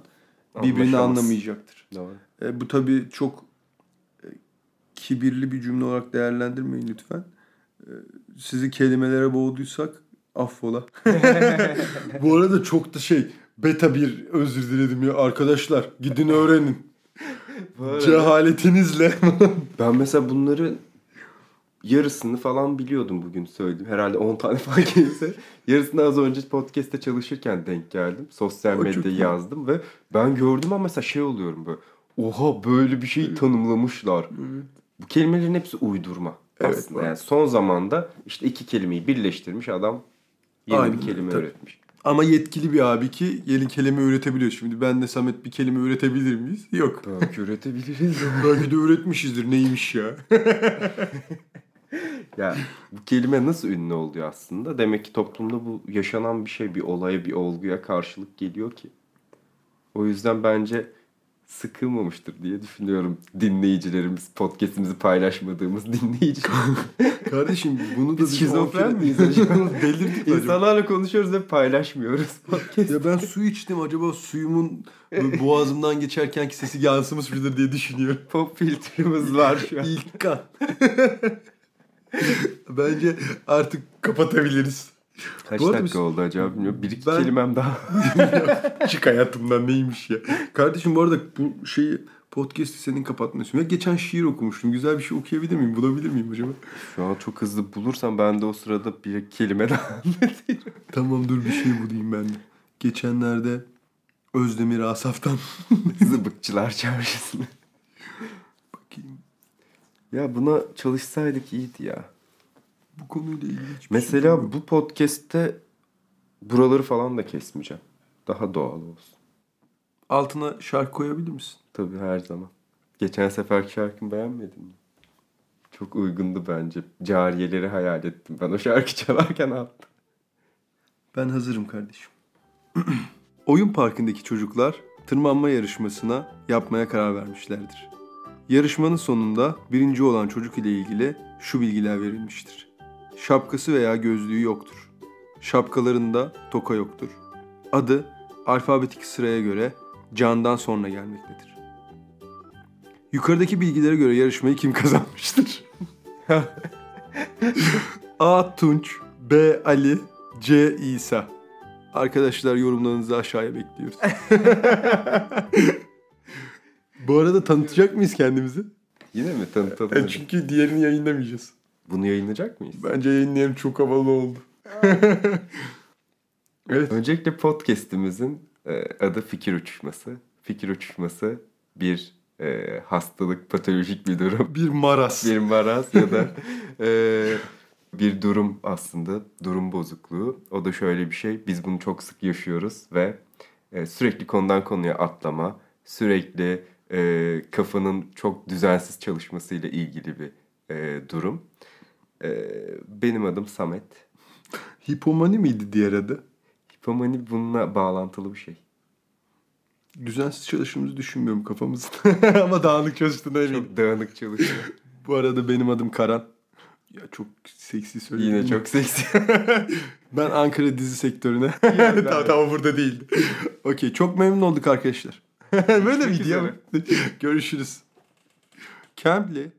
birbirini anlamayacaktır. Doğru. E, bu tabii çok e, kibirli bir cümle olarak değerlendirmeyin lütfen. E, sizi kelimelere boğduysak affola. (laughs) bu arada çok da şey beta bir özür diledim ya arkadaşlar gidin öğrenin. Cehaletinizle. (laughs) ben mesela bunları yarısını falan biliyordum bugün söyledim. Herhalde 10 tane (laughs) falan gelirse. Yarısını az önce podcast'te çalışırken denk geldim. Sosyal medyada yazdım ve ben gördüm ama mesela şey oluyorum böyle. Oha böyle bir şey tanımlamışlar. Bu kelimelerin hepsi uydurma. Evet, aslında. Yani son zamanda işte iki kelimeyi birleştirmiş adam yeni Aynen, bir kelime tabii. üretmiş. Ama yetkili bir abi ki yeni kelime üretebiliyor. Şimdi ben de Samet bir kelime üretebilir miyiz? Yok. Belki üretebiliriz. Belki de üretmişizdir. Neymiş ya? (laughs) ya bu kelime nasıl ünlü oluyor aslında? Demek ki toplumda bu yaşanan bir şey, bir olaya, bir olguya karşılık geliyor ki. O yüzden bence sıkılmamıştır diye düşünüyorum dinleyicilerimiz, podcast'imizi paylaşmadığımız (laughs) dinleyiciler. (laughs) Kardeşim bunu da biz şizofren miyiz acaba? Delirdik (laughs) İnsanlarla konuşuyoruz ve paylaşmıyoruz podcast. Ya ben su içtim acaba suyumun boğazımdan geçerkenki sesi yansımış mıdır diye düşünüyorum. Pop filtremiz var şu an. İlk kan. (laughs) Bence artık kapatabiliriz. Kaç Bu dakika biz... oldu acaba bilmiyorum. Bir iki ben... kelimem daha. (laughs) Çık hayatımdan neymiş ya. Kardeşim bu arada bu şeyi podcast'i senin kapatmıyorsun. Ya geçen şiir okumuştum. Güzel bir şey okuyabilir miyim? Bulabilir miyim acaba? Şu an çok hızlı bulursam ben de o sırada bir kelime daha (laughs) anlatayım. tamam dur bir şey bulayım ben de. Geçenlerde Özdemir Asaf'tan Zıbıkçılar Çarşısı'nı. Ya buna çalışsaydık iyiydi ya. Bu konuyla ilgili Mesela şey bu podcast'te buraları falan da kesmeyeceğim. Daha doğal olsun. Altına şarkı koyabilir misin? Tabii her zaman. Geçen seferki şarkımı beğenmedin mi? Çok uygundu bence. Cariyeleri hayal ettim. Ben o şarkı çalarken attım. Ben hazırım kardeşim. (clears throat) Oyun parkındaki çocuklar tırmanma yarışmasına yapmaya karar vermişlerdir. Yarışmanın sonunda birinci olan çocuk ile ilgili şu bilgiler verilmiştir. Şapkası veya gözlüğü yoktur. Şapkalarında toka yoktur. Adı alfabetik sıraya göre candan sonra gelmektedir. Yukarıdaki bilgilere göre yarışmayı kim kazanmıştır? (laughs) A. Tunç B. Ali C. İsa Arkadaşlar yorumlarınızı aşağıya bekliyoruz. (laughs) Bu arada tanıtacak mıyız kendimizi? Yine mi tanıtalım? hadi. Çünkü diğerini yayınlamayacağız. Bunu yayınlayacak mıyız? Bence yayınlayan çok havalı oldu. (laughs) evet. Öncelikle podcast'imizin e, adı Fikir Uçuşması. Fikir Uçuşması bir e, hastalık, patolojik bir durum. (laughs) Bir maras. bir maraz ya da (laughs) e, bir durum aslında. Durum bozukluğu. O da şöyle bir şey. Biz bunu çok sık yaşıyoruz ve e, sürekli konudan konuya atlama, sürekli e, kafanın çok düzensiz çalışmasıyla ilgili bir e, durum. E, benim adım Samet. Hipomani miydi diğer adı? Hipomani bununla bağlantılı bir şey. Düzensiz çalıştığımızı düşünmüyorum kafamızın. (laughs) Ama dağınık çalıştığına eminim. Çok dağınık çalışıyor. (laughs) Bu arada benim adım Karan. Ya çok seksi söyledim. Yine mi? çok seksi. (laughs) Ben Ankara dizi sektörüne. tamam, tamam burada değil. Okey çok memnun olduk arkadaşlar. (laughs) Böyle Görüşmek video? Görüşürüz. Campbell'i